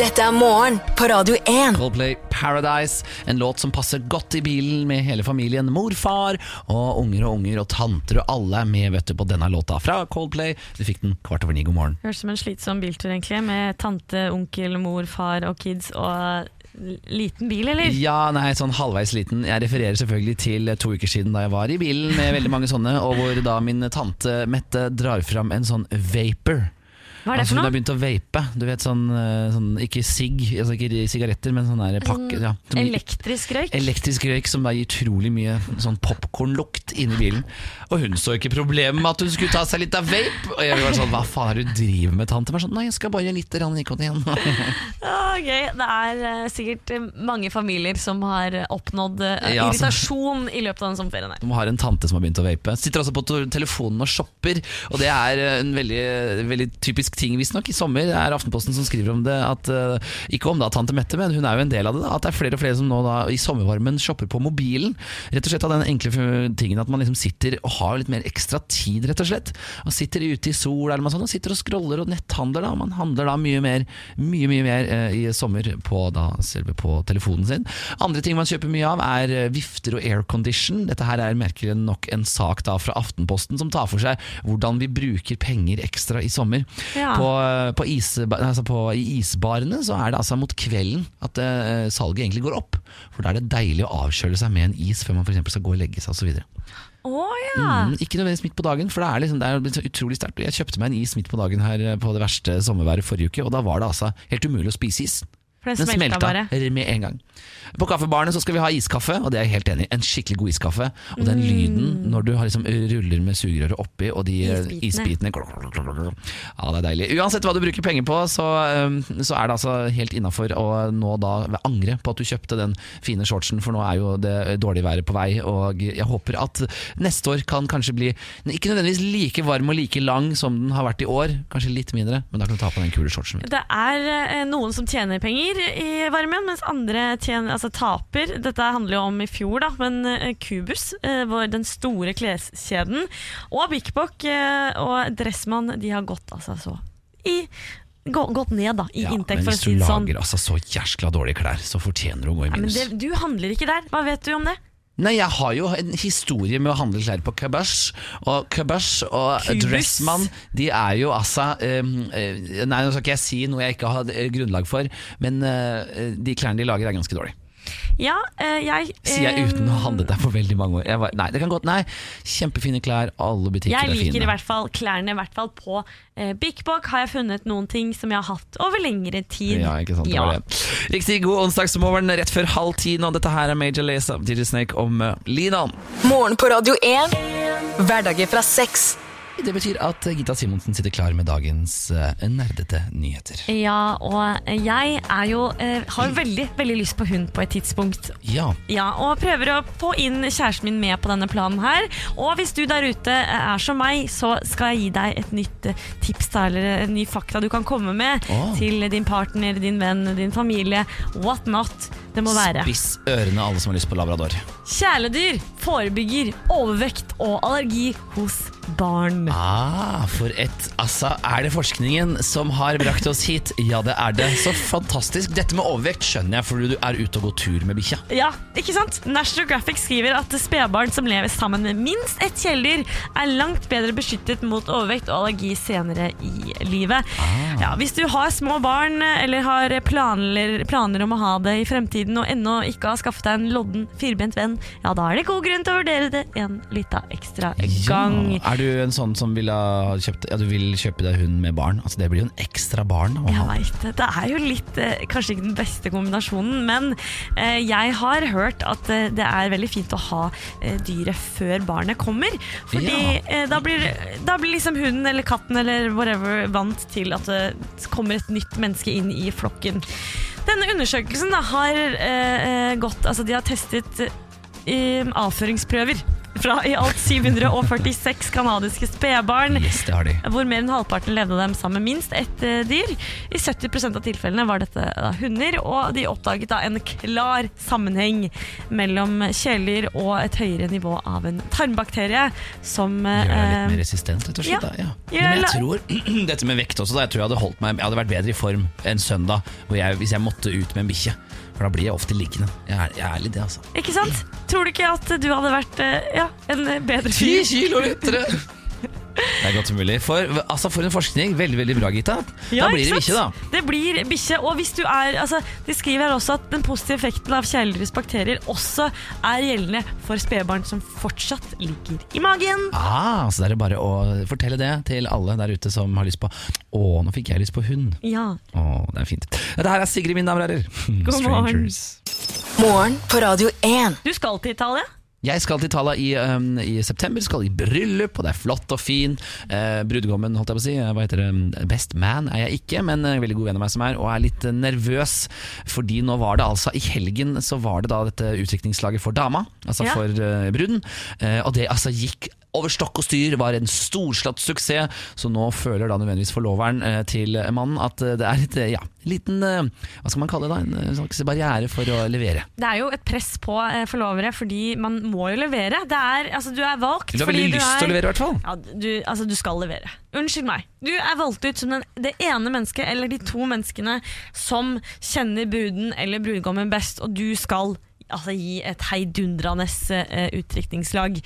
Dette er morgen på Radio 1. Coldplay Paradise, en låt som passer godt i bilen med hele familien. Mor, far og unger og unger og tanter og alle er med vet du, på denne låta fra Coldplay. Du fikk den kvart over ni, god morgen. Høres som en slitsom biltur, egentlig, med tante, onkel, mor, far og kids og liten bil, eller? Ja, nei, sånn halvveis liten. Jeg refererer selvfølgelig til to uker siden da jeg var i bilen med veldig mange sånne, og hvor da min tante Mette drar fram en sånn vapor. Hva er det altså, for hun har begynt å vape. Du vet sånn, eh, sånn Ikke sigg, altså ikke sigaretter, men sånn der pakke ja, som Elektrisk røyk? Elektrisk røyk som gir utrolig mye sånn popkornlukt inni bilen. Og hun så ikke problemet med at hun skulle ta seg litt av vape. Og jeg var sånn, hva faen er det du driver med, tante? Sånn, Nei, jeg skal bare gjøre litt nikotin. ok. Det er uh, sikkert mange familier som har oppnådd uh, Ja, irritasjon i løpet av den sommerferien. De har en tante som har begynt å vape. Sitter også på telefonen og shopper. Og det er en veldig, veldig typisk ting, visstnok. I sommer er Aftenposten som skriver om det. At, eh, ikke om da tante Mette, men hun er jo en del av det. Da, at det er flere og flere som nå da i sommervarmen shopper på mobilen. Rett og slett av den enkle tingen at man liksom sitter og har litt mer ekstra tid, rett og slett. Og sitter ute i sol eller noe sånt, og sitter og scroller og netthandler. da Man handler da mye mer, mye, mye mer eh, i sommer på, da, selve på telefonen sin. Andre ting man kjøper mye av, er eh, vifter og aircondition. Dette her er merkelig nok en sak da fra Aftenposten som tar for seg hvordan vi bruker penger ekstra i sommer. Ja. På, på, is, altså på, I isbarene så er det altså mot kvelden at uh, salget egentlig går opp. For da er det deilig å avkjøle seg med en is før man eksempel skal gå og legge seg osv. Oh, ja! Mm, ikke nødvendigvis midt på dagen, for det er, liksom, det er utrolig sterkt. Jeg kjøpte meg en is midt på dagen her eh, på det verste sommerværet forrige uke, og da var det altså helt umulig å spise is. For den Den smelta smelta bare. med en gang. På kaffebaren så skal vi ha iskaffe, og det er jeg helt enig i. En skikkelig god iskaffe. Og Mm. den lyden når du har liksom ruller med sugerøret oppi, og de eh, Isbitene. isbitene klok, klok, klok, klok. Ja, det er deilig. Uansett hva du bruker penger på, så, um, så er det altså helt innafor å nå da angre på at du kjøpte den fine shortsen, for nå er jo det dårlige været på vei, og jeg håper at neste år kan kanskje bli ikke nødvendigvis like varm og like lang som den har vært i år, kanskje litt mindre, men da kan du ta på den kule shortsen. Det er eh, noen som tjener penger i varmen, mens andre tjener, altså taper. Dette handler jo om i fjor, da, men eh, Cubus, eh, den store kleskjeden, og Bik Bok eh, og Dressmann de har gått altså så i gått ned da, i Ja, inntekt, for å hvis du sånn. lager altså så jæskla dårlige klær, så fortjener du å gå i men minus. det, du handler ikke der. Hva vet du om det? Nei, jeg har jo en historie med å handle klær på Kabash. Og Kabash og Kubus. Dressmann De er jo altså um, Nei, nå skal ikke jeg si noe jeg ikke har eh, grunnlag for, men uh, de klærne de lager er ganske dårlige. Ja, eh, jeg Sier jeg eh, uten å ha handlet der for veldig mange år. Jeg var, nei, det kan godt, nei Kjempefine klær, alle butikker Jeg er liker fine. i hvert fall klærne. I hvert fall på eh, Big Bok har jeg funnet noen ting som jeg har hatt over lengre tid. Ja, ikke sant, det Ja. var det. Riktig god onsdagsmorgen rett før halv ti nå. Dette her er Major Lazer av DJ Snake om uh, Linan. Morgen på Radio 1. Hverdager fra seks. Det betyr at Gita Simonsen sitter klar med dagens uh, nerdete nyheter. Ja, og jeg er jo eh, har veldig, veldig lyst på hund på et tidspunkt. Ja, Ja, og prøver å få inn kjæresten min med på denne planen her. Og hvis du der ute er som meg, så skal jeg gi deg et nytt eh, tips eller en ny fakta du kan komme med oh. til din partner, din venn, din familie, what not det må være. spiss ørene alle som har lyst på labrador. Kjæledyr forebygger overvekt og allergi hos barn. Ah, for et Altså, er det forskningen som har brakt oss hit? Ja, det er det. Så fantastisk. Dette med overvekt skjønner jeg, for du er ute og går tur med bikkja. Ja, ikke sant? National Graphic skriver at spedbarn som lever sammen med minst ett kjæledyr, er langt bedre beskyttet mot overvekt og allergi senere i livet. Ja, hvis du har små barn eller har planer, planer om å ha det i fremtiden og ennå ikke har skaffet deg en lodden, firbent venn, ja, da er det god grunn til å vurdere det en lita ekstra gang. Ja. Er du en sånn som vil, ha kjøpt, ja, du vil kjøpe deg hund med barn? Altså, det blir jo en ekstra barn Jeg veit det. Det er jo litt eh, Kanskje ikke den beste kombinasjonen, men eh, jeg har hørt at eh, det er veldig fint å ha dyret før barnet kommer. Fordi Ja. da, blir, da blir liksom hunden eller katten eller whatever vant til at det kommer et nytt menneske inn i flokken. Denne undersøkelsen da, har eh, gått Altså, de har testet eh, avføringsprøver fra i alt 746 kanadiske spedbarn. Yes. Hvor mer enn halvparten levde dem sammen med minst ett eh, dyr. I 70% av tilfellene var dette da, hunder, og de oppdaget da en klar sammenheng mellom kjæledyr og et høyere nivå av en tarmbakterie som Gjør deg litt eh, mer resistent, rett og slett. ja. Ja. Men jeg tror dette med vekt også, da, jeg tror jeg hadde holdt meg Jeg hadde vært bedre i form en søndag hvor jeg, hvis jeg måtte ut med en bikkje. For da blir jeg ofte liggende. Jeg er, jeg er litt det, altså. Ikke sant? Tror du ikke at du hadde vært eh, ja, en bedre bedre Ti fyr? kilo lettere! Det er godt mulig. For, altså for en forskning. Veldig veldig bra, Gita. Ja, da blir det ikke bikkje, da. Det blir bikkje. Og hvis du er altså, De skriver her også at den positive effekten av kjæledyrets bakterier også er gjeldende for spedbarn som fortsatt ligger i magen. Ah, så det er bare å fortelle det til alle der ute som har lyst på Å, nå fikk jeg lyst på hund. Ja. Å, det er fint. Dette her er Sigrid, mine damer og herrer. God morgen. Morgen på Radio 1. Du skal til Italia? Jeg skal til Italia i, um, i september, skal i bryllup, og det er flott og fin. Uh, brudgommen, holdt jeg på å si, eh, hva heter det, best man er jeg ikke, men en veldig god venn av meg som er, og er litt eh, nervøs, fordi nå var det altså, i helgen så var det da dette utdrikningslaget for dama, altså Ja. for uh, bruden, Uh, og det altså gikk over stokk og styr, var en storslått suksess, så nå føler da nødvendigvis forloveren eh, til mannen at eh, det er litt, eh, ja, liten, hva skal man kalle det da, en slags barriere for å levere. Det er jo et press på forlovere, fordi man må jo levere. Det er, altså, du er valgt Du har veldig lyst til å levere i hvert fall. Ja, du, altså, du skal levere. Unnskyld meg. Du er valgt ut som den, det ene mennesket eller de to menneskene som kjenner bruden eller brudgommen best, og du skal altså, gi et heidundrende uh, utdrikningslag.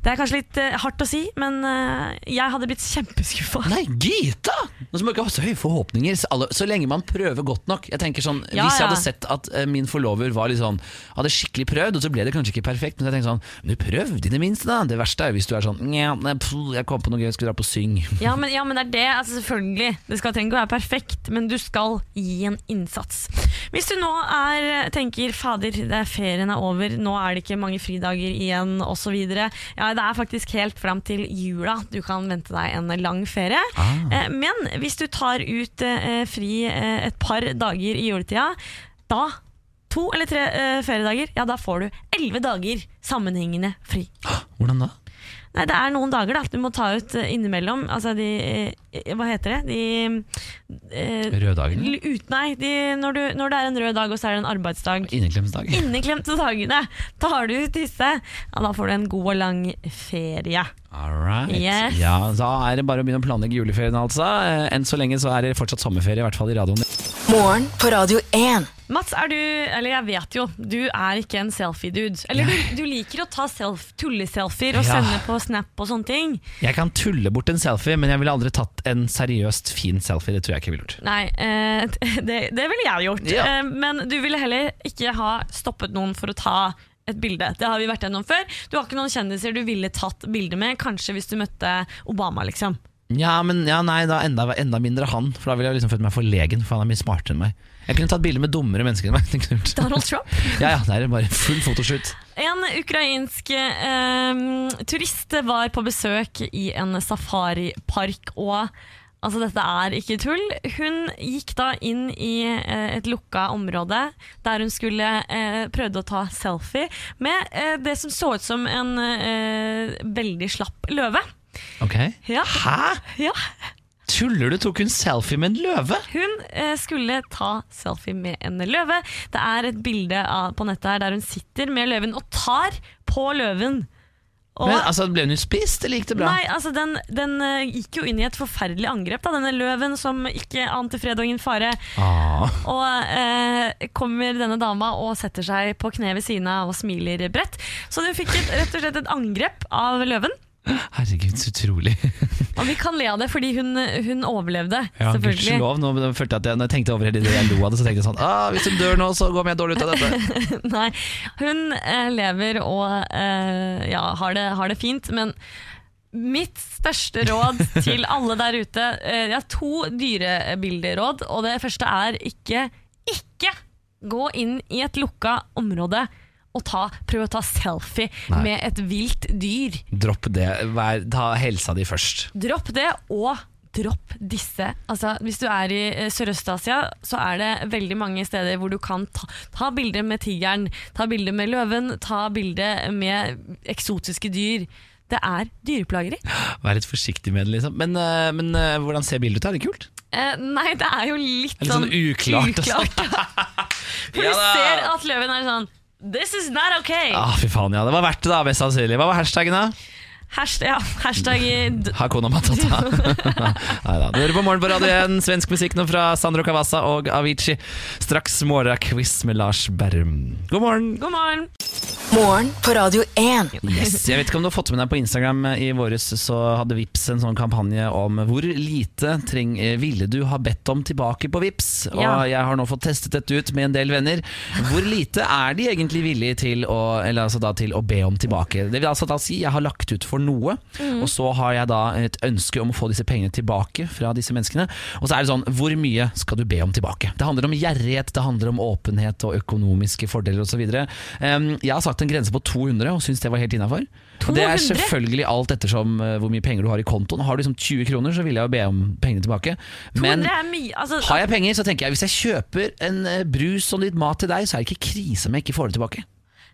Det er kanskje litt eh, hardt å si, men eh, jeg hadde blitt kjempeskuffa. Nei, Gita! Nå skal man ikke ha så høye forhåpninger. Så, lenge man prøver godt nok. Jeg tenker sånn, Ja, Hvis jeg ja. hadde sett at min forlover var litt sånn hadde skikkelig prøvd, og så ble det kanskje ikke perfekt, men jeg tenkte sånn Men prøvde i det minste, da. Det verste er hvis du er sånn Nja, jeg kom på noe gøy, jeg skulle dra på syng. Ja men, ja, men det er det. Altså, selvfølgelig. Det skal trenger ikke å være perfekt, men du skal gi en innsats. Hvis du nå er, tenker fader, det er ferien er over, nå er det ikke mange fridager igjen osv. Ja, det er faktisk helt fram til jula du kan vente deg en lang ferie. Ah. men hvis du tar ut eh, fri eh, et par dager i juletida, da To eller tre eh, feriedager, ja da får du elleve dager sammenhengende fri. Hvordan da? Nei, det er noen dager da du må ta ut eh, innimellom. Altså de eh, Hva heter det? De eh, Røde dagene? Ut, nei, de, når, du, når det er en rød dag og så er det en arbeidsdag. Inneklemsdag. Inneklemte dagene. Tar du ut disse, ja, da får du en god og lang ferie. All right. Yes. Ja, da er det bare å begynne å planlegge juleferien, altså. Eh, Enn så lenge så er det fortsatt sommerferie, i hvert fall i radioen. Morgen på Radio 1. Mats, er du Eller jeg vet jo, du er ikke en selfie-dude. Eller du, du liker å ta self, tulleselfier og Ja. sende på Snap og sånne ting. Jeg kan tulle bort en selfie, men jeg ville aldri tatt en seriøst fin selfie. Det tror jeg ikke jeg ville gjort. Nei, eh, det, det ville jeg gjort. Ja. Eh, men du ville heller ikke ha stoppet noen for å ta et bilde. Det har vi vært gjennom før. Du har ikke noen kjendiser du ville tatt bilde med, kanskje hvis du møtte Obama, liksom. Ja, men ja, nei, da enda, enda mindre han, for da ville jeg liksom følt meg forlegen, for han er mye smartere enn meg. Jeg kunne tatt bilder med dummere mennesker enn meg. Donald Trump. Ja, ja, det er bare full fotoshoot. En ukrainsk eh, turist var på besøk i en safaripark, og altså dette er ikke tull. Hun gikk da inn i eh, et lukka område der hun skulle eh, prøvde å ta selfie med eh, det som så ut som en eh, veldig slapp løve. Ok. Ja. Hæ? Ja, Tuller du? Tok hun selfie med en løve? Hun eh, skulle ta selfie med en løve. Det er et bilde av, på nettet her der hun sitter med løven og tar på løven. Og- Men altså, Ble hun spist, eller gikk det bra? Nei, altså den, den eh, gikk jo inn i et forferdelig angrep, da, denne løven som ikke ante fred og ingen fare. Ah. Og eh, kommer denne dama og setter seg på kne ved siden av og smiler bredt. Så hun fikk et, rett og slett et angrep av løven. Herregud, så utrolig. Og vi kan le av det fordi hun, hun overlevde, Ja. Gudskjelov. Nå følte jeg at jeg, når jeg tenkte over det, jeg lo av det, så tenkte jeg sånn ah, Hvis hun dør nå, så går jeg dårlig ut av dette. Nei, hun eh, lever og eh, ja, har, det, har det fint, men mitt største råd til alle der ute eh, Jeg har to dyrebilderåd, og det første er ikke, ikke gå inn i et lukka område og ta, prøv å ta selfie Nei. med et vilt dyr. Dropp det. Vær, ta helsa di først. Dropp det, og dropp disse. Altså, hvis du er i eh, Sørøst-Asia, så er det veldig mange steder hvor du kan ta, ta bilder med tigeren, ta bilder med løven, ta bilder med eksotiske dyr. Det er dyreplageri. Vær litt forsiktig med det, liksom. Men, eh, men eh, hvordan ser bildet ut? Er det kult? Eh, nei, det er jo litt, Er litt sånn uklart, uklart. For Ja du ser at løven er sånn This is not okay. Ah, fy faen, ja. Det var verdt det, da, mest sannsynlig. Hva var hashtaggen, da? Hashtag, ja, hashtag Hakuna Matata. Neida. Du hører på Morgen på Radio 1. Svensk musikk nå fra Sandro Cavazza og Avicii. Straks morgenquiz med Lars Berrum. God morgen! God morgen. Morgen på Radio 1. Yes, Jeg vet ikke om du har fått med deg på Instagram i våres, så hadde Vips en sånn kampanje om hvor lite treng, eh, ville du ha bedt om tilbake på Vips. Og Ja. jeg har nå fått testet dette ut med en del venner. Hvor lite er de egentlig villige til å, eller altså da, til å be om tilbake? Det vil altså da si jeg har lagt ut for noe, og så har jeg da et ønske om å få disse pengene tilbake fra disse menneskene. Og så er det sånn, hvor mye skal du be om tilbake? Det handler om gjerrighet, det handler om åpenhet og økonomiske fordeler osv. Um, jeg har sagt en grense på 200 og syntes det var helt innafor. Det er selvfølgelig alt ettersom uh, hvor mye penger du har i kontoen. Har du liksom 20 kroner, så vil jeg jo be om pengene tilbake. Men 200 mye. Altså, har jeg penger, så tenker jeg hvis jeg kjøper en uh, brus og litt mat til deg, så er det ikke krise om jeg ikke får det tilbake.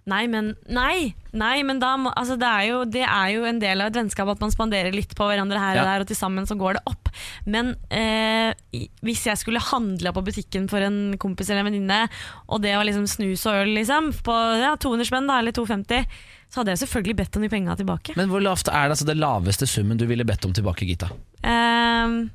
Nei, men, nei, nei, men da må, altså det, er jo, det er jo en del av et vennskap at man spanderer litt på hverandre her og Ja. der, og til sammen så går det opp. Men eh, hvis jeg skulle handla på butikken for en kompis eller en venninne, og det var liksom snus og øl liksom, på ja, 200 spenn da, eller 250, så hadde jeg selvfølgelig bedt om de penga tilbake. Men hvor lavt er det altså det laveste summen du ville bedt om tilbake, Gita? Ehm,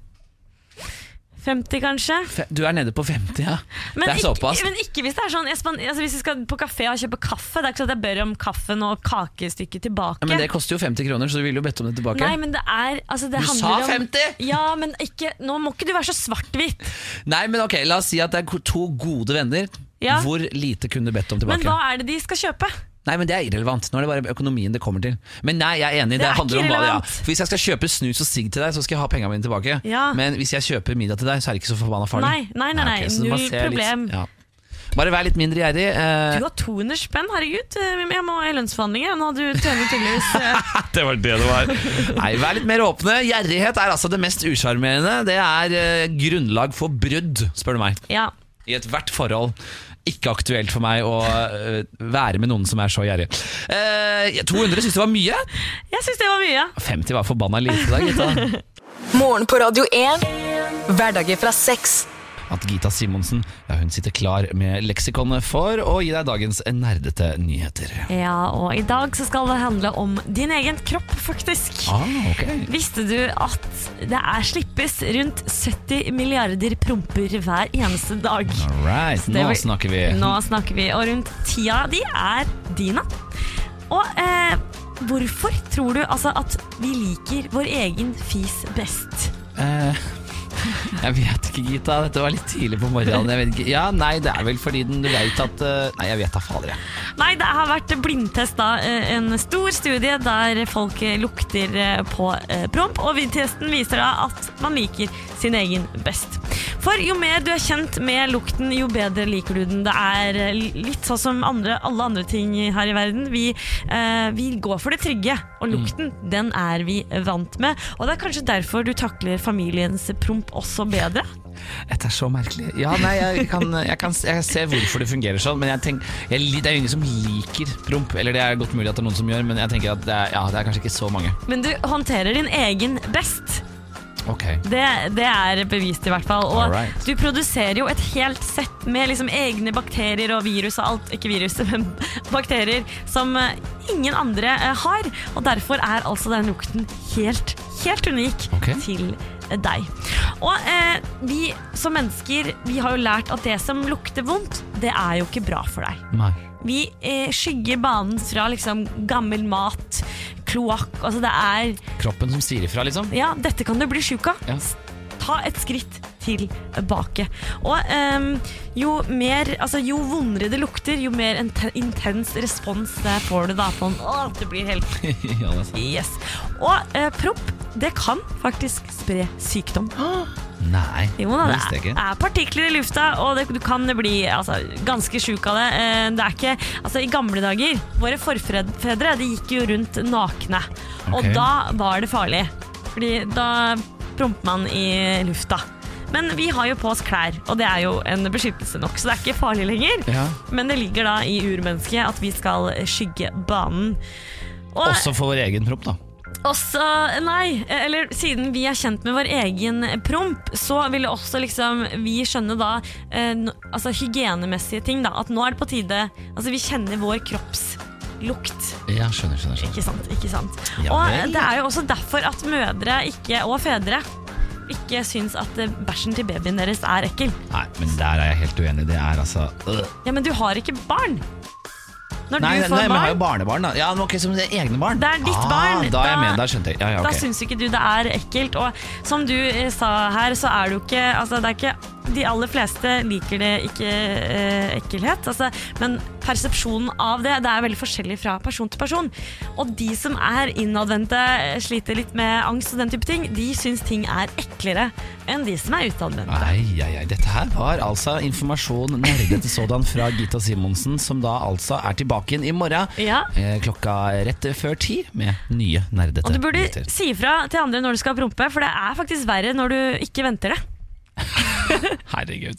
50 kanskje? Fe- Du er nede på 50, ja. Men, det er såpass. Ikke, men ikke hvis det er sånn altså Hvis vi skal på kafé og kjøpe kaffe, det er ikke sånn at jeg ber om kaffen og kakestykket tilbake. Ja, men det koster jo 50 kroner, så du ville jo bedt om det tilbake. Nei, men det er altså det Du sa sa om, 50! Ja, men ikke Nå må ikke du være så svart-hvitt. Nei, men ok, La oss si at det er to gode venner. Ja. Hvor lite kunne du bedt om tilbake? Men hva er det de skal kjøpe? Nei, men Det er irrelevant. Nå er det bare økonomien det kommer til. Men nei, jeg er enig. Det, Det er handler om hva ja. er. For Hvis jeg skal kjøpe snus og sigg til deg, så skal jeg ha pengene mine tilbake. Ja. Men hvis jeg kjøper middag til deg, så er det ikke så forbanna farlig. Nei, nei, nei, nei, ok, så null problem. problem. ja. Bare vær litt mindre gjerrig. eh, Du har 200 spenn, herregud. eh, Jeg må i lønnsforhandlinger. Nå du tjener tydeligvis eh, det var det det var. Nei, Vær litt mer åpne. Gjerrighet er altså det mest usjarmerende. Det er eh, grunnlag for brudd, spør du meg. Ja. I ethvert forhold. Ikke aktuelt for meg å øh, være med noen som er så gjerrig. Eh, 200 syns det var mye. Jeg syns det var mye. 50 var forbanna lite da, gutta. Morgen på Radio 1. Hverdager fra seks. At Gita Simonsen ja, hun sitter klar med leksikonet for å gi deg dagens nerdete nyheter. Ja, og i dag så skal det handle om din egen kropp, faktisk. Ah, ok. Visste du at det er slippes rundt 70 milliarder promper hver eneste dag? All right, nå vi, snakker vi. Nå snakker vi, og rundt ti av de er dine. Og eh, hvorfor tror du altså at vi liker vår egen fis best? Eh, jeg vet ikke, Gita. Dette var litt tidlig på morgenen. Ja, Nei, det er vel fordi den, du vet at eh, Nei, jeg vet da fader, jeg. Nei, det har vært blindtest da, eh, en stor studie der folk lukter eh, på promp, og testen viser da at man liker sin egen best. For jo mer du er kjent med lukten, jo bedre liker du den. Det er litt sånn som andre, alle andre ting her i verden. Vi, eh, vi går for det trygge, og lukten, den er vi vant med. Og det er kanskje derfor du takler familiens promp også bedre. Dette er så merkelig. Ja, nei, jeg kan, jeg kan jeg ser hvorfor det fungerer sånn, men jeg tenker, jeg, det er jo ingen som liker promp. Eller det er godt mulig at det er noen som gjør, men jeg tenker at det er, ja, det er kanskje ikke så mange. Men du håndterer din egen best. Okay. Det, det er bevist i hvert fall. Og Alright. du produserer jo et helt sett med liksom egne bakterier og virus og alt, ikke virus, men bakterier som eh, ingen andre eh, har. Og derfor er altså den lukten helt, helt unik okay. til deg. Og eh, vi som mennesker, vi har jo lært at det som lukter vondt, det er jo ikke bra for deg. Nei. Vi eh, skygger banen fra liksom gammel mat, kloakk, altså det er Kroppen som sier ifra, liksom. ja, dette kan du bli sjuk av. Ja. Ta et skritt tilbake. Og um, jo mer Altså, jo vondere det lukter, jo mer intens respons det får du da på en Å, det blir helt ja, det. Yes. Og uh, propp, det kan faktisk spre sykdom. Nei, Jo da, det visste jeg er, Det er partikler i lufta, og det, du kan bli altså, ganske sjuk av det. Eh, Det er ikke Altså, i gamle dager, våre forfedre de gikk jo rundt nakne. Og Ok. da var det farlig. Fordi da promper man i lufta. Men vi har jo på oss klær, og det er jo en beskyttelse nok, så det er ikke farlig lenger. Ja. Men det ligger da i urmennesket at vi skal skygge banen. Og Også for vår egen promp, da. Også, nei, eller siden vi er kjent med vår egen promp, så vil også liksom vi skjønne da eh, altså hygienemessige ting da, at nå er det på tide, altså vi kjenner vår kroppslukt. Ja, skjønner, skjønner. skjønner. Ikke sant, ikke sant. Ja og det er jo også derfor at mødre ikke, og fedre ikke syns at eh, bæsjen til babyen deres er ekkel. Nei, men der er jeg helt uenig. Det er altså øh. Ja, men du har ikke barn. Når Nei, du nei, barn, men har jo barnebarn, da. Ja, men ok, Som egne barn. Det er ditt ah, barn. Da er jeg med, da skjønte jeg. Ja, ja, Da syns ikke du det er ekkelt. Og som du eh, sa her, så er det jo ikke Altså, det er ikke De aller fleste liker det ikke eh, ekkelhet, altså, men persepsjonen av det Det er veldig forskjellig fra person til person. Og de som er innadvendte, sliter litt med angst og den type ting, de syns ting er eklere enn de som er utadvendte. Ai, ai, ai. Dette her var altså informasjon nerdete sådan fra Gita Simonsen, som da altså er tilbake igjen i morgen Ja. eh, klokka rett før ti med nye nerdete Og du burde nyheter. si ifra til andre når du skal prompe, for det er faktisk verre når du ikke venter det. Herregud.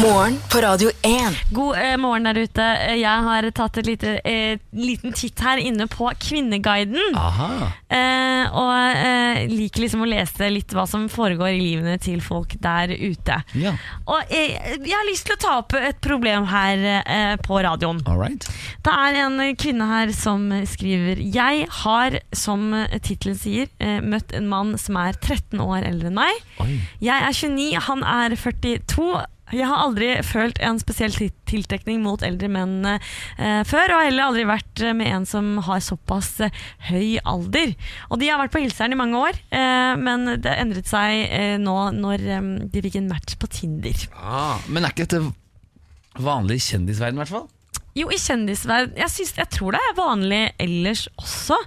Morgen på Radio 1. God eh, morgen der ute. Eh, Jeg har tatt lite, eh, liten titt her inne på Kvinneguiden. Aha. Eh, og eh, liker liksom å lese litt hva som foregår i livene til folk der ute. Ja. Og jeg, jeg har lyst til å ta opp et problem her eh, på radioen. Alright. Det er en kvinne her som skriver Jeg har, som tittelen sier, eh, møtt en mann som er 13 år eldre enn meg. Oi. Jeg er 29, han er 42. Jeg har aldri følt en spesiell til- tiltrekning mot eldre menn eh, før, og har heller aldri vært eh, med en som har såpass eh, høy alder. Og de har vært på hilseren i mange år, eh, men det endret seg eh, nå når eh, de fikk en match på Tinder. Ah, men er ikke dette vanlig i kjendisverden, i hvert fall? Jo, i kjendisverden jeg, synes, jeg tror det er vanlig ellers også.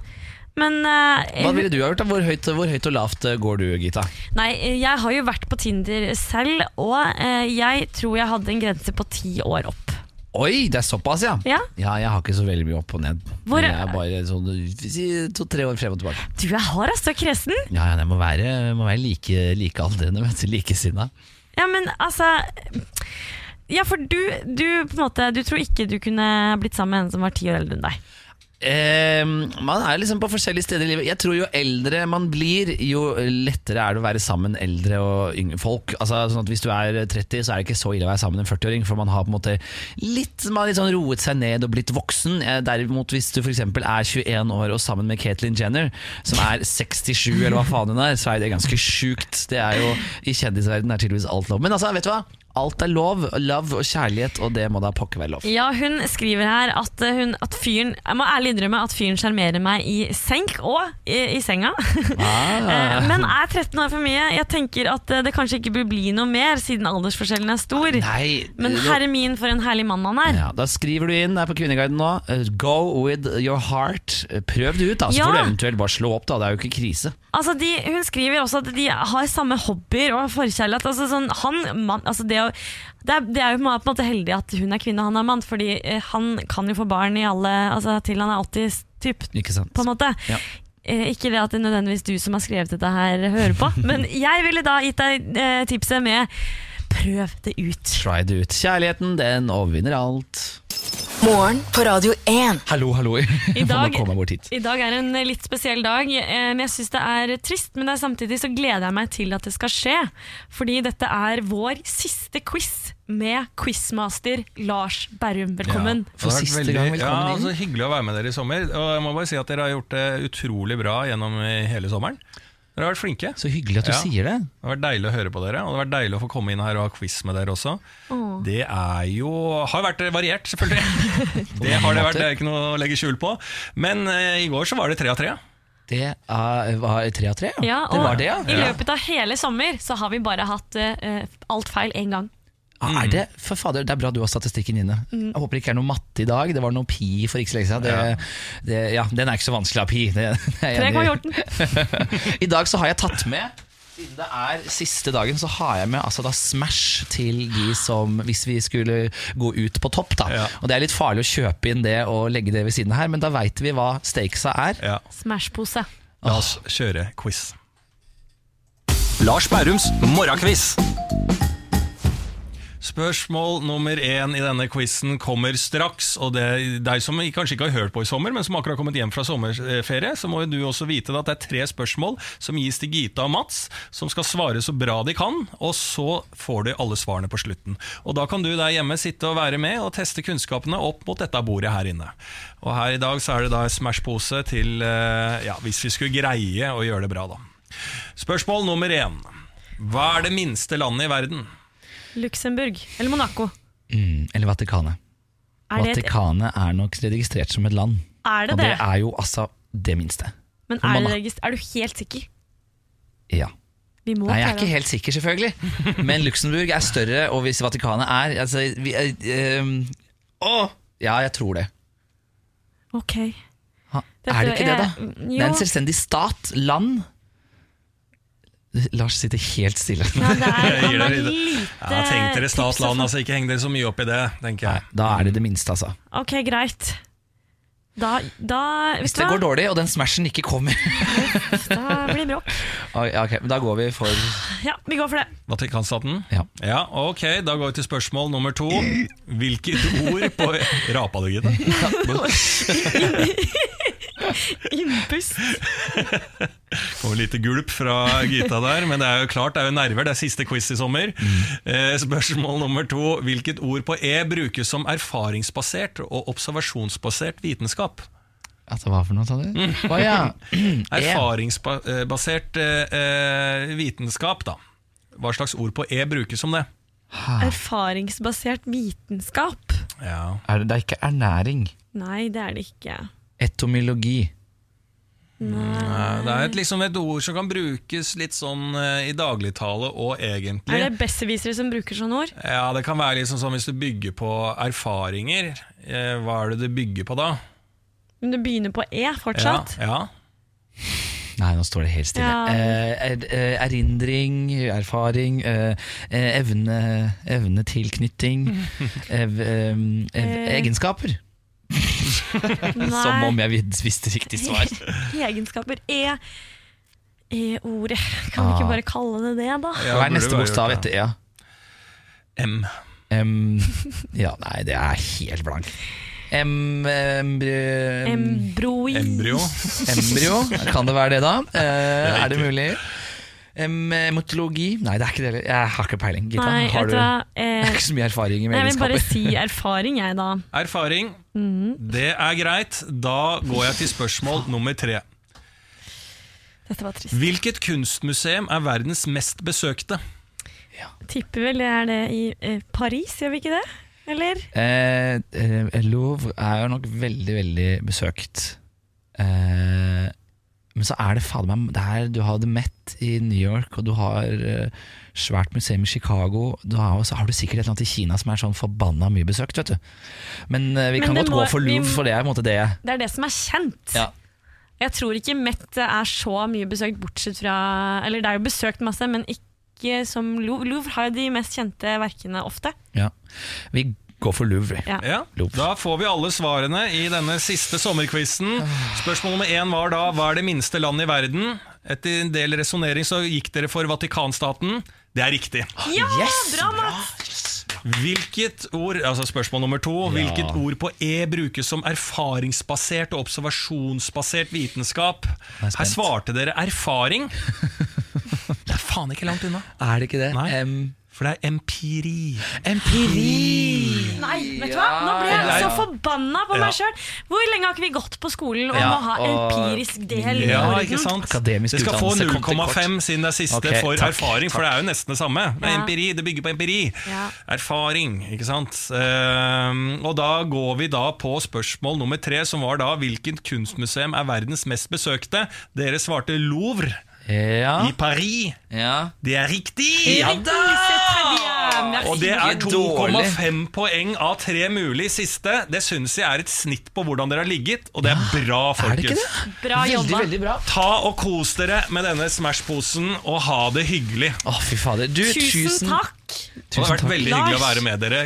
Men uh, Hva ville du ha gjort? da? Hvor høyt, hvor høyt og lavt eh, går du, Gita? Nei, jeg har jo vært på Tinder selv, og uh, jeg tror jeg hadde en grense på ti år opp. Oi, det er såpass, ja. Ja, Ja, jeg har ikke så veldig mye opp og ned. Hvor- jeg er bare sånn to-tre år frem og tilbake. Du er hard, altså, kresen. Ja, ja, jeg må være, må være like, like aldrende, vet du, likesinna. Ja, men altså Ja, for du, du, på en måte, du tror ikke du kunne blitt sammen med en som var ti år eldre enn deg. Eh, man er liksom på forskjellige steder i livet. Jeg tror Jo eldre man blir, jo lettere er det å være sammen eldre og yngre folk. Altså, sånn at Hvis du er 30, så er det ikke så ille å være sammen en 40-åring, for man har på en måte litt, man har litt sånn roet seg ned og blitt voksen. Eh, Derimot hvis du f.eks. er 21 år og sammen med Caitlyn Jenner, som er 67 eller hva faen hun er, så er det ganske sjukt. Det er jo, I kjendisverdenen er tydeligvis alt lov. Men altså, vet du hva? Alt er lov. Love og kjærlighet, og det må da pokker være lov. Ja, Hun skriver her at, eh, hun, at fyren Jeg må ærlig innrømme at fyren sjarmerer meg i senk og i, i senga. Ah. Eh, Men er 13 år for mye? Jeg tenker at eh, det kanskje ikke bør bli noe mer, siden aldersforskjellen er stor. Nei, Men herre min, for en herlig mann han er. Ja, da skriver du inn der på Kvinneguiden nå Go with your heart Prøv det ut da, så Ja. får du eventuelt bare slå opp da Det er jo ikke krise Altså de, hun skriver også at de har samme hobbyer og forkjærlighet. Altså sånn, han, man, altså det, å- det, er, det er jo på en måte heldig at hun er kvinne og han er mann, fordi eh, han kan jo få barn i alle, altså, til han er 80 typ, på en måte. Ja. Eh, ikke det at det er nødvendigvis du som har skrevet dette her hører på, men jeg ville da gitt deg eh, tipset med prøv det ut. Try det ut Kjærligheten, den overvinner alt Morgen på Radio 1. Hallo, hallo I dag, I dag er en eh, litt spesiell dag. eh, Jeg syns det er trist, men det er samtidig så gleder jeg meg til at det skal skje. Fordi dette er vår siste quiz med quizmaster Lars Berrum. Velkommen. Ja, For siste veldig- gang velkommen ja, inn. altså, Hyggelig å være med dere i sommer. Og jeg må bare si at Dere har gjort det utrolig bra gjennom eh, hele sommeren. Dere har vært flinke. Så hyggelig at du Ja. sier det Det har vært deilig å høre på dere, og det har vært deilig å få komme inn her og ha quiz med dere også. Åh. Det er jo Har vært variert, selvfølgelig. det har det vært, det er ikke noe å legge skjul på. Men eh, i går så var det tre av tre. Det er, var tre av tre, ja, Ja, Det var det, ja, I løpet av hele sommer så har vi bare hatt uh, alt feil én gang. Ah, Er det, for fader, det er bra du har statistikken inne Mm. Jeg håper det ikke er noe matte i dag Det var noe pi for ikke så lenge siden det, det, ja, Den er ikke så vanskelig av pi det, det i. I dag så har jeg tatt med Siden det er siste dagen, så har jeg med altså da Smash til de som Hvis vi skulle gå ut på topp, da. Ja. Og det er litt farlig å kjøpe inn det og legge det ved siden her, men da veit vi hva stakesa er. Ja. Smash-pose. La oss kjøre quiz. Lars Bærums morgenkviss. Spørsmål nummer én i denne quizen kommer straks. Og det deg som kanskje ikke har hørt på i sommer, men som akkurat har kommet hjem fra sommerferie, så må du også vite at det er tre spørsmål som gis til Gita og Mats, som skal svare så bra de kan, og så får de alle svarene på slutten. Og da kan du der hjemme sitte og være med og teste kunnskapene opp mot dette bordet her inne. Og her i dag så er det da Smash-pose til eh, ja, hvis vi skulle greie å gjøre det bra, da. Spørsmål nummer én. Hva er det minste landet i verden? Luxembourg. Eller Monaco. Mm, eller Vatikanet. Er det, et, Vatikanet er nok registrert som et land. er det Og det det? er jo altså det minste. Men for er, det Monaco. regist- er du helt sikker? Ja. Vi må Nei, jeg er klare ikke helt sikker, selvfølgelig. Men Luxembourg er større, og hvis Vatikanet er altså, vi, er, ehm, Å! Ja, jeg tror det. Ok. Ha, Dette er det ikke det, da? er- Det er en selvstendig stat. Land. Lars sitter helt stille. Ja, det er, Jeg gir er det. lite Ja, tenk dere å altså ikke heng dere så mye opp i det, tenker Nei, da er det det minste, altså. Ok, greit. Da, da Hvis det hva? det går dårlig, og den smashen ikke kommer Da blir det bråk. Okay, ok, men Da går vi for Ja, vi går for det. Vatikanstaten? Ja. ja. Ok, da går vi til spørsmål nummer to. Hvilket ord på Rapa du, Gitte? Innpust. Kommer lite gulp fra Gita der, men det er jo klart, det er jo nerver. Det er siste quiz i sommer. Mm. spørsmål nummer to. Hvilket ord på E brukes som erfaringsbasert og observasjonsbasert vitenskap? Altså, Hva for noe, sa du? Oh, ja. E. Erfaringsbasert eh, eh, vitenskap, da. Hva slags ord på E brukes som det? Erfaringsbasert vitenskap. Ja. Er det, det er ikke ernæring. Nei, det er det ikke. Etomylogi. Nei, Det er et, liksom et ord som kan brukes litt sånn eh, i dagligtale og egentlig. Er det besserwissere som bruker sånne ord? Ja, Det kan være liksom sånn hvis du bygger på erfaringer. Eh, hva er det du bygger på da? Men det begynner på E fortsatt? Ja, ja. Nei, nå står det helt stille. Ja. Eh, er, eh, erindring, erfaring, eh, eh, evne, evne tilknytning, ev, eh, ev, Eh. egenskaper. Som om jeg visste riktig svar. Egenskaper. E. E-ordet. Kan vi ikke bare kalle det det, da? Ja, Hva er neste bokstav etter E? M. M. Ja, nei, det er helt blank. Em, embry- Embroi. Embryo. embryo, kan det være det, da? Eh, er er det mulig? Em, Emotologi? Nei, det er ikke det. Jeg har ikke peiling. Gita, Nei, har du er Eh, ikke så mye erfaring i jeg vil bare si erfaring, jeg, da. Erfaring. Det er greit. Da går jeg til spørsmål nummer tre. Dette var trist. Hvilket kunstmuseum er verdens mest besøkte? Tipper vel det er det i eh, Paris, gjør vi ikke det? Eller? Eh, eh, Louvre er jo nok veldig, veldig besøkt. Eh, men så er det fader meg det er, Du har The Met i New York, og du har uh, svært museum i Chicago. Du har, så har du sikkert et eller annet i Kina som er sånn forbanna mye besøkt. vet du Men uh, vi Men kan godt må- gå for Louvre, for det er på en måte det. Det er det som er kjent. Ja. Jeg tror ikke Met er så mye besøkt, bortsett fra Eller det er jo besøkt masse, men ikke som Louvre. Louvre har jo de mest kjente verkene ofte. Ja. Vi går for Louvre. Ja. Ja, Louvre. Da får vi alle svarene i denne siste sommerquizen. Spørsmål nummer én var da hva er det minste landet i verden? Etter en del resonnering så gikk dere for Vatikanstaten. Det er riktig. Ja, Yes! bra, Mats! Hvilket ord altså spørsmål nummer to, hvilket ord på E brukes som erfaringsbasert og observasjonsbasert vitenskap? er. Her svarte dere erfaring. Det er faen ikke langt unna. Er det ikke det? Nei. Em, For det er empiri. empiri! Nei, vet du hva? Nå ble jeg så forbanna på meg sjøl. Hvor lenge har ikke vi gått på skolen om Ja, må ha empirisk del Ja, ikke sant? Akademisk det skal få utdannelse kom til 0,5 siden det er siste okay, for takk, erfaring, for det er jo nesten det samme. Det er Ja. empiri, det bygger på empiri. Ja. Erfaring, ikke sant. Ehm, og da går vi da på spørsmål nummer tre, som var da hvilket kunstmuseum er verdens mest besøkte? Dere svarte Louvre Ja. i Paris. ja. Det er riktig! Ja Riktig, Og det er 2,5 poeng av tre mulig siste. Det syns jeg er et snitt på hvordan dere har ligget, og det er bra, folkens. Bra veldig, jobba. veldig bra. Ta og kos dere med denne Smash-posen, og ha det hyggelig. Å, fy fader. Du, Tusen takk. Det har vært veldig Lars. hyggelig å være med dere.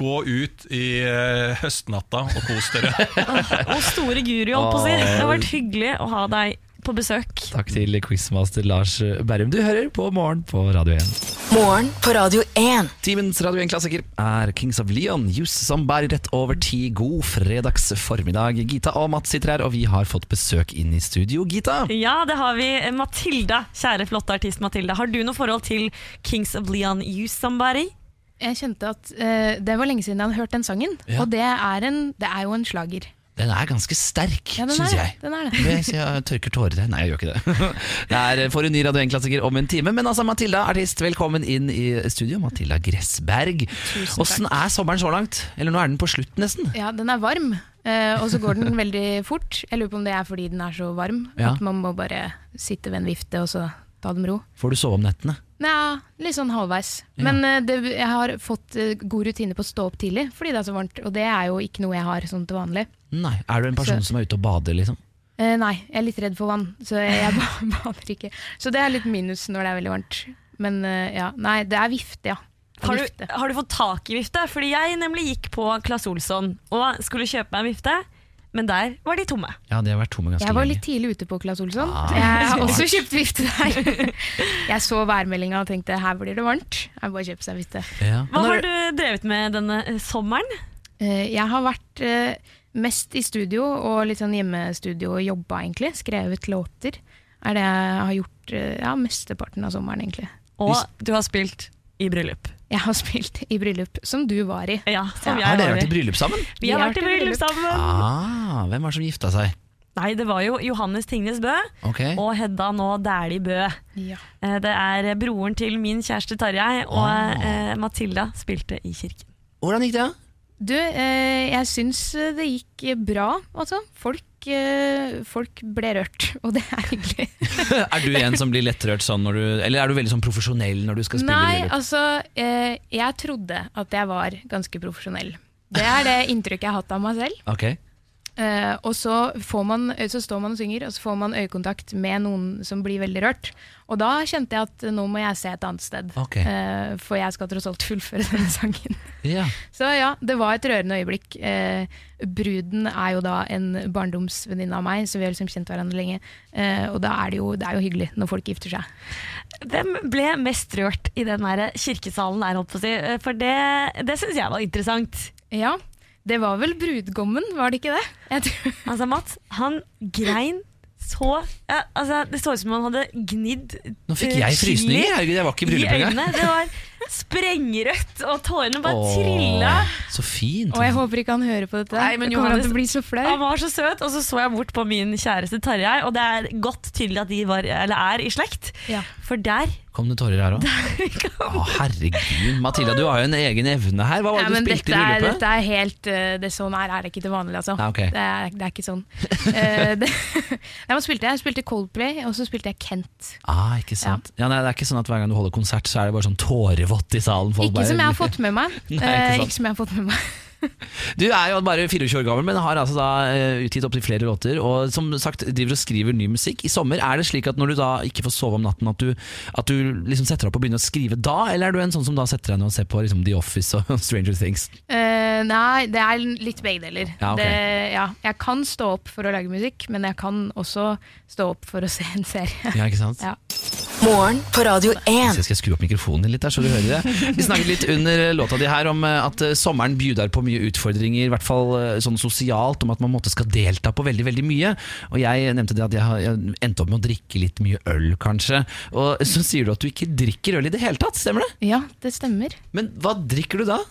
Gå ut i eh, høstnatta og kos dere. Og store Guri, holdt på å si. Det har vært hyggelig å ha deg på besøk. Takk til quizmaster Lars Berrum. Du hører på Morgen på Radio 1. Morgen på Radio 1. Timens Radio 1-klassiker er Kings of Leon. Jus som bærer rett over ti. God fredags formiddag. Gita og Mats sitter her, og vi har fått besøk inn i studio. Gita? Ja, det har vi. Matilda, kjære flotte artist Matilda. Har du noe forhold til Kings of Leon Jus som bærer? Jeg kjente at uh, det var lenge siden jeg hadde hørt den sangen, Ja. og det er, en, det er jo en slager. Den er ganske sterk, Ja, syns jeg. Den er det. Så Jeg tørker tårer. Nei, jeg gjør ikke det. Det er for en ny Radio 1-klassiker om en time. Men altså, Matilda, artist, velkommen inn i studio. Matilda Gressberg. Åssen er sommeren så langt? Eller nå er den på slutt, nesten. Ja, den er varm, Uh, og så går den veldig fort. Jeg lurer på om det er fordi den er så varm, Ja. at man må bare sitte ved en vifte og så ta det med ro. Får du sove om nettene? Ja, litt sånn halvveis. Ja. Men uh, det, jeg har fått uh, god rutine på å stå opp tidlig, fordi det er så varmt. Og det er jo ikke noe jeg har sånn til vanlig. Nei. Er du en person Så- som er ute og bader, liksom? Uh, nei, jeg er litt redd for vann, så jeg jeg bader ikke. Så det er litt minus når det er veldig varmt. Men ja, nei, det er vifte, ja. Har du, har du fått tak i vifte? Fordi jeg nemlig gikk på Claes Olsson og skulle kjøpe meg en vifte, men der var de tomme. Ja, de har vært tomme ganske Jeg var litt tidlig ute på Claes Olsson. Ah, jeg har også kjøpt vifte der. jeg så værmeldinga og tenkte her blir det varmt. Jeg bare kjøpt seg vifte. Ja. Hva har du drevet med denne eh, sommeren? Eh, Jeg har vært eh, mest i studio og litt sånn hjemmestudio og jobba, egentlig. Skrevet låter. Er det jeg har gjort ja, mesteparten av sommeren, egentlig. Og du har spilt i bryllup. Jeg har spilt i bryllup, som du var i. Ja, som Ja, jeg Har dere vært i bryllup sammen? Vi har vært i bryllup sammen. Ah, hvem var det som gifta seg? Nei, det var jo Johannes Tingnes Bø okay. og Hedda nå Dæhlie Bø. Ja. Eh, Det er broren til min kjæreste Tarjei, og Ah. eh, Matilda spilte i kirken. Hvordan gikk det? Du, eh, jeg syns det gikk bra, altså. Folk, folk ble rørt, og det er hyggelig. er du en som blir lettrørt sånn du Eller er du veldig sånn profesjonell når du skal spille Nei, altså, eh, jeg trodde at jeg var ganske profesjonell. Det er det inntrykket jeg har hatt av meg selv. Ok, Eh, og så, får man, så står man og synger, og så får man øyekontakt med noen som blir veldig rørt. Og da kjente jeg at nå må jeg se et annet sted. okay. Eh, for jeg skal tross alt fullføre denne sangen. yeah. Så ja, det var et rørende øyeblikk. Eh, bruden er jo da en barndomsvenninne av meg, så vi har liksom kjent hverandre lenge. Eh, og da er det, jo, det er jo hyggelig når folk gifter seg. Hvem ble mest rørt i den der kirkesalen der, holdt på å si? Eh, For det, det syns jeg var interessant. Ja, det var vel brudgommen, var det ikke det? Jeg tror. Altså, Mats, han grein så ja, altså, Det så ut som han hadde gnidd Nå fikk eh, jeg frysninger. Herregud, jeg var ikke i bryllupet engang. Sprengrødt, og tårene bare Åh, trilla. Så fint. Og jeg håper ikke han hører på dette. Nei, men Johannes- det å så flau. Han var så søt, og så så jeg bort på min kjæreste Tarjei, og det er godt tydelig at de var, eller er i slekt. Ja. For der Kom det tårer her òg? Å, herregud. Matilda, du har jo en egen evne her. Hva var det ja, du spilte i bryllupet? dette er helt eh, det Sånn her er det ikke til vanlig, altså. Nei, okay. det, er, det er ikke sånn. uh, det, Nei, spilte jeg? jeg spilte Coldplay, og så spilte jeg Kent. Ah, ikke sant. Ja. nei, det er ikke sånn at hver gang du holder konsert, så er det bare sånn tårevått i salen. Ikke bare- som jeg har fått med meg. Ikke Eh, ikke som jeg har fått med meg. Du er jo bare 24 år gammel, men har altså da eh, utgitt opptil flere låter. Og som sagt driver og skriver ny musikk. I sommer, er det slik at når du da ikke får sove om natten, at du, at du liksom setter deg opp og begynner å skrive da? Eller er du en sånn som da setter deg ned og ser på liksom, The Office og Stranger Things? Uh, nei, det er litt begge deler. Ja, okay. det, ja, jeg kan stå opp for å lage musikk, men jeg kan også stå opp for å se en serie. Ja, ikke sant? Ja. Morgen på Radio 1. Så jeg skal skru opp mikrofonen litt, der, så du hører det. Vi snakket litt under låta di her om eh, at eh, sommeren bjuder på mye utfordringer, i hvert fall eh, sånn sosialt, om at man måtte skal delta på veldig veldig mye. Og jeg nevnte det at jeg, endte opp med å drikke litt mye øl, kanskje. Og så sier du at du ikke drikker øl i det hele tatt, stemmer det? ja, det stemmer. Men hva drikker du da?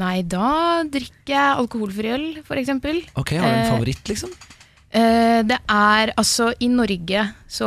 Nei, da drikker jeg alkoholfri øl, eksempel. Ok, Har du en Eh, favoritt, liksom? Eh, det er altså I Norge så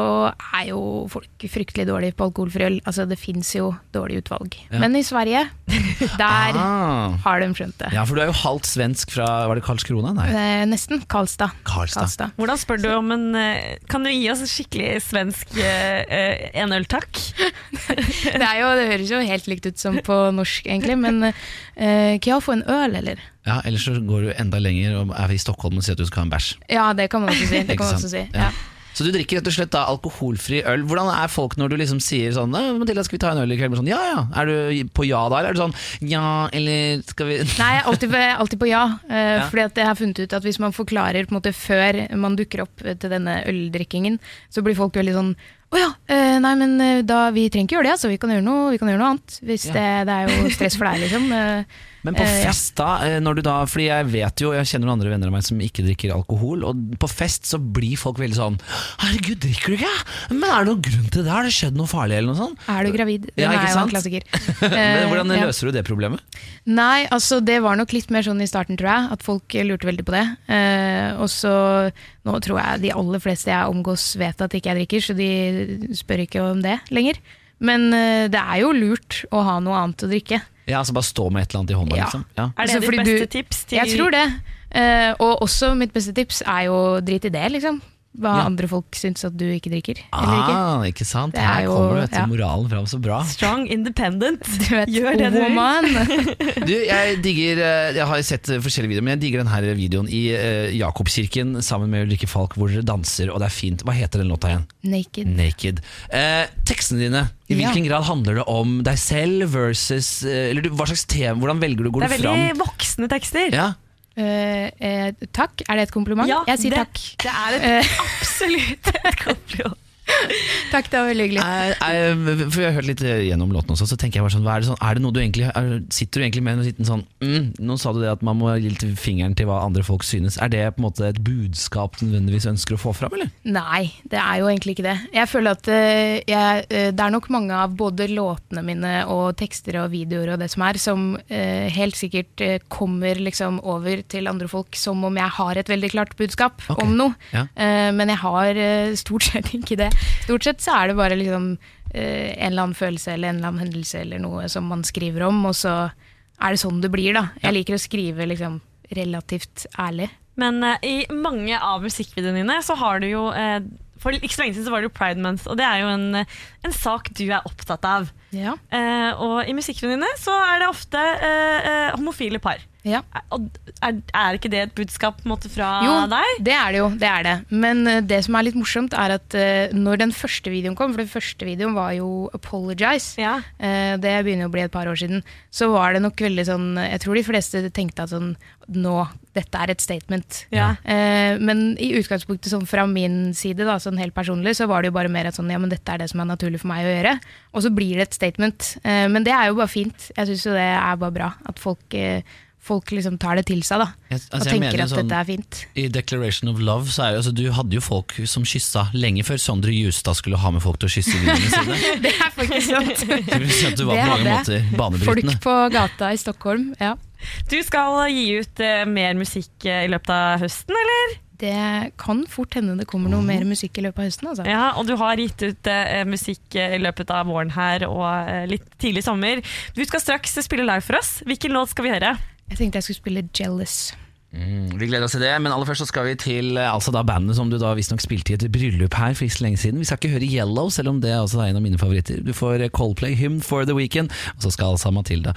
er jo folk fryktelig dårlige på alkoholfri øl. Altså det fins jo dårlig utvalg. Ja. Men i Sverige, der Ah. har de skjønt det. Ja, for du er jo halvt svensk fra Var det Karlskrona? Nei. Eh, nesten. Karlstad. Karlstad. Hvordan spør du om en eh, Kan du gi oss en skikkelig svensk eh, eh, enøl, takk? Det, er jo, det høres jo helt likt ut som på norsk, egentlig. Men eh, kan jeg få en øl, eller? Ja, Ellers så går du enda lenger og er i Stockholm og sier at du skal ha en bæsj. Ja, det kan man også si. Det kan man også si. Ja. Så du drikker rett og slett da alkoholfri øl. Hvordan er folk når du liksom sier sånn «Nei, 'Matilda, skal vi ta en øl i kveld?' Sånn, ja ja. Er du på ja da, eller er du sånn ja, eller skal vi Nei, jeg er alltid, alltid på ja. eh, Ja. Fordi at jeg har funnet ut at hvis man forklarer på en måte før man dukker opp til denne øldrikkingen, så blir folk veldig sånn å ja, eh, nei, men eh, da, vi trenger ikke gjøre det, altså. Vi kan gjøre noe, vi kan gjøre noe annet. Hvis Ja. det, det er jo stress for deg, liksom. Eh, Men på Eh, fest da, eh, når du da Fordi jeg vet jo, jeg kjenner noen andre venner av meg som ikke drikker alkohol, og på fest så blir folk veldig sånn 'Herregud, drikker du ikke?' Men er det noen grunn til det? Har det skjedd noe farlig, eller noe sånt? Er du gravid? Den Ja, er jo en klassiker. Men Eh, hvordan ja. løser du det problemet? Nei, altså det var nok litt mer sånn i starten, tror jeg. At folk lurte veldig på det. Eh, og så Nå tror jeg de aller fleste jeg omgås vet at ikke jeg drikker, så de spør ikke om det lenger. Men eh, det er jo lurt å ha noe annet å drikke. Ja, altså Bare stå med et eller annet i hånda, Ja. liksom? Ja. Er det Altså, ditt beste du- tips? Til Jeg tror det. Uh, og også mitt beste tips er jo drit i det, liksom. Hva Ja. andre folk syns at du ikke drikker. Eller ikke. Ah, ikke sant? Det er Her jo- kommer vet du, ja. moralen fram så bra. Strong, independent. Du vet, Gjør det du vil. Du, jeg digger eh, Jeg har sett eh, forskjellige videoer, men jeg digger denne videoen i uh, Jakobkirken sammen med Ulrikke Falk, hvor dere danser, og det er fint. Hva heter den låta igjen? Naked. Naked. Eh, tekstene dine, i Ja. hvilken grad handler det om deg selv versus eh, Eller du, hva slags tema, hvordan velger du? Går Det er du fram? veldig voksne tekster. Ja. Eh, eh, takk, er det et kompliment? Ja, jeg sier det- takk. Det er et, Eh, absolutt et kompliment. takk, det var veldig hyggelig. For jeg har hørt litt gjennom låten også, så tenker jeg bare sånn, er det sånn Er det noe du egentlig er, Sitter du egentlig med en liten sånn mm, Nå sa du det at man må gi litt fingeren til hva andre folk synes. Er det på en måte et budskap du nødvendigvis ønsker å få fram, eller? Nei, det er jo egentlig ikke det. Jeg føler at eh, jeg, eh, det er nok mange av både låtene mine og tekster og videoer og det som er, som eh, helt sikkert eh, kommer liksom over til andre folk som om jeg har et veldig klart budskap okay. om noe. ja. Eh, men jeg har eh, stort sett ikke det. Stort sett så er det bare liksom eh, en eller annen følelse eller en eller annen hendelse eller noe som man skriver om, og så er det sånn det blir, da. Jeg liker å skrive liksom relativt ærlig. Men uh, i mange av musikkvideoene dine så har du jo uh, For ikke så lenge siden så var det jo Pride Month, og det er jo en, en sak du er opptatt av. Ja. Eh, og i musikkvideoene dine så er det ofte homofile par. Ja. Er, er ikke det et budskap måte, fra Jo, deg? det er det jo. det er det. Men uh, det som er litt morsomt, er at uh, når den første videoen kom, for den første videoen var jo 'Apologize', Ja. uh, det begynner å bli et par år siden, så var det nok veldig sånn Jeg tror de fleste tenkte at sånn Nå, dette er et statement. Ja. Men i utgangspunktet sånn fra min side, da, sånn helt personlig, så var det jo bare mer at sånn, ja, men dette er det som er naturlig for meg å gjøre. Og så blir det et statement. Men det er jo bare fint. Jeg syns jo det er bare bra. At folk, folk liksom tar det til seg, da. Jeg, altså, og tenker mener at sånn, dette er fint. I Declaration of Love så er jo, altså, Du hadde jo folk som kyssa lenge før Sondre Justad skulle ha med folk til å kysse i sine. Det er faktisk sant. At du var Det på mange måter banebrytende. Folk på gata i Stockholm, ja. Du skal gi ut uh, mer musikk uh, i løpet av høsten, eller? Det kan fort hende det kommer noe mer musikk i løpet av høsten. Altså. Ja, Og du har gitt ut eh, musikk eh, i løpet av våren her og eh, litt tidlig sommer. Du skal straks spille live for oss. Hvilken låt skal vi høre? Jeg tenkte jeg skulle spille 'Jealous'. Mm, vi gleder oss til det, men aller først så skal vi til eh, altså da bandet som du da visstnok spilte i et bryllup her for ikke så lenge siden. Vi skal ikke høre Yellow, selv om det er altså en av mine favoritter. Du får eh, Coldplay, Hymn for the Weekend, og så skal altså Matilda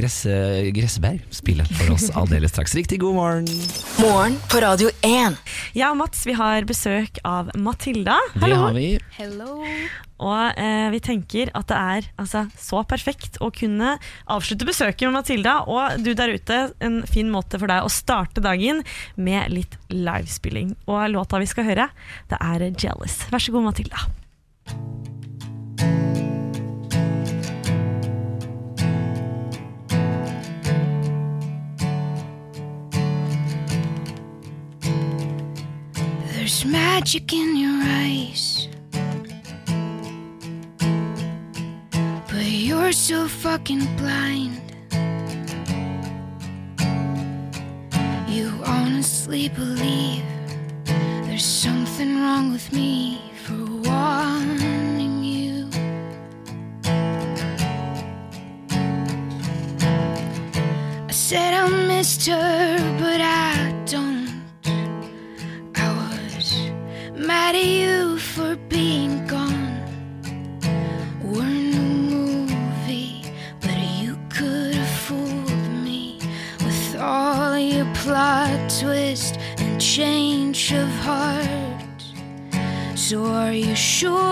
Gress, eh, Gressberg spille for oss aldeles straks. Riktig god morgen. Morgen på Radio 1. Ja, Mats, vi har besøk av Matilda. Det har vi. Hello. Og eh, vi tenker at det er altså, så perfekt å kunne avslutte besøket med Matilda. Og du der ute, en fin måte for deg å starte dagen med litt livespilling. Og låta vi skal høre, det er 'Jealous'. Vær så god, Matilda. There's magic in your eyes. You're so fucking blind. You honestly believe there's something wrong with me for wanting you. I said I missed her, but I sure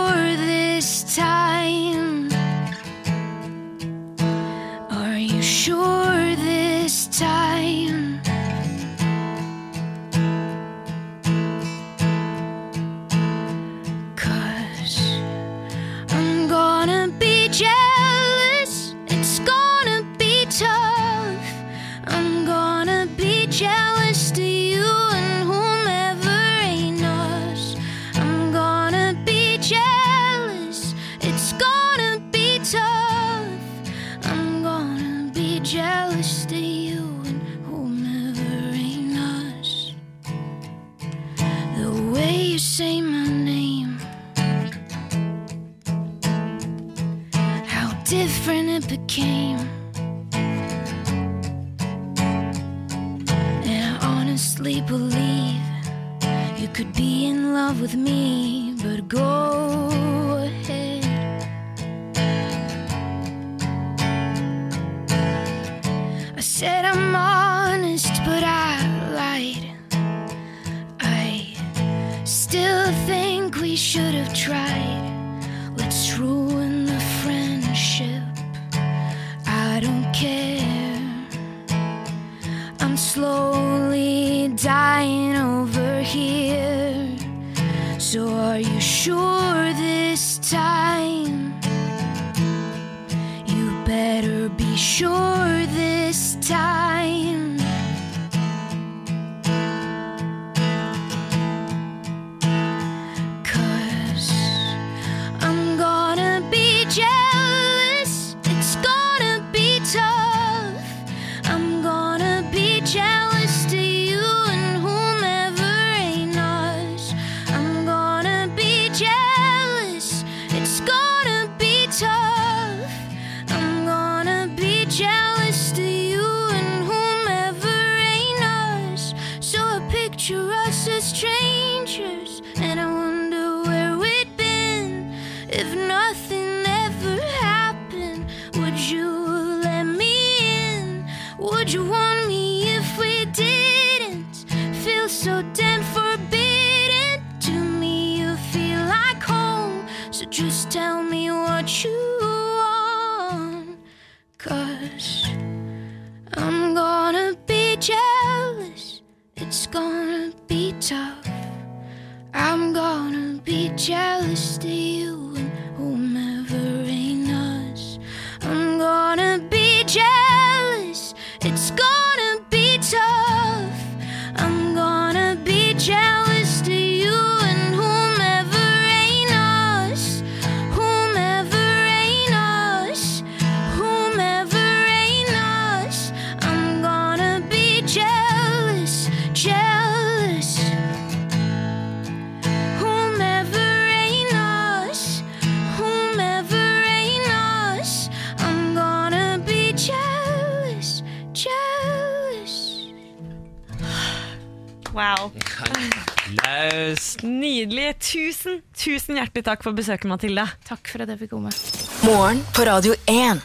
sure this time. takk for besøket, Mathilde. Takk for at jeg fikk komme. Morgen på Radio 1.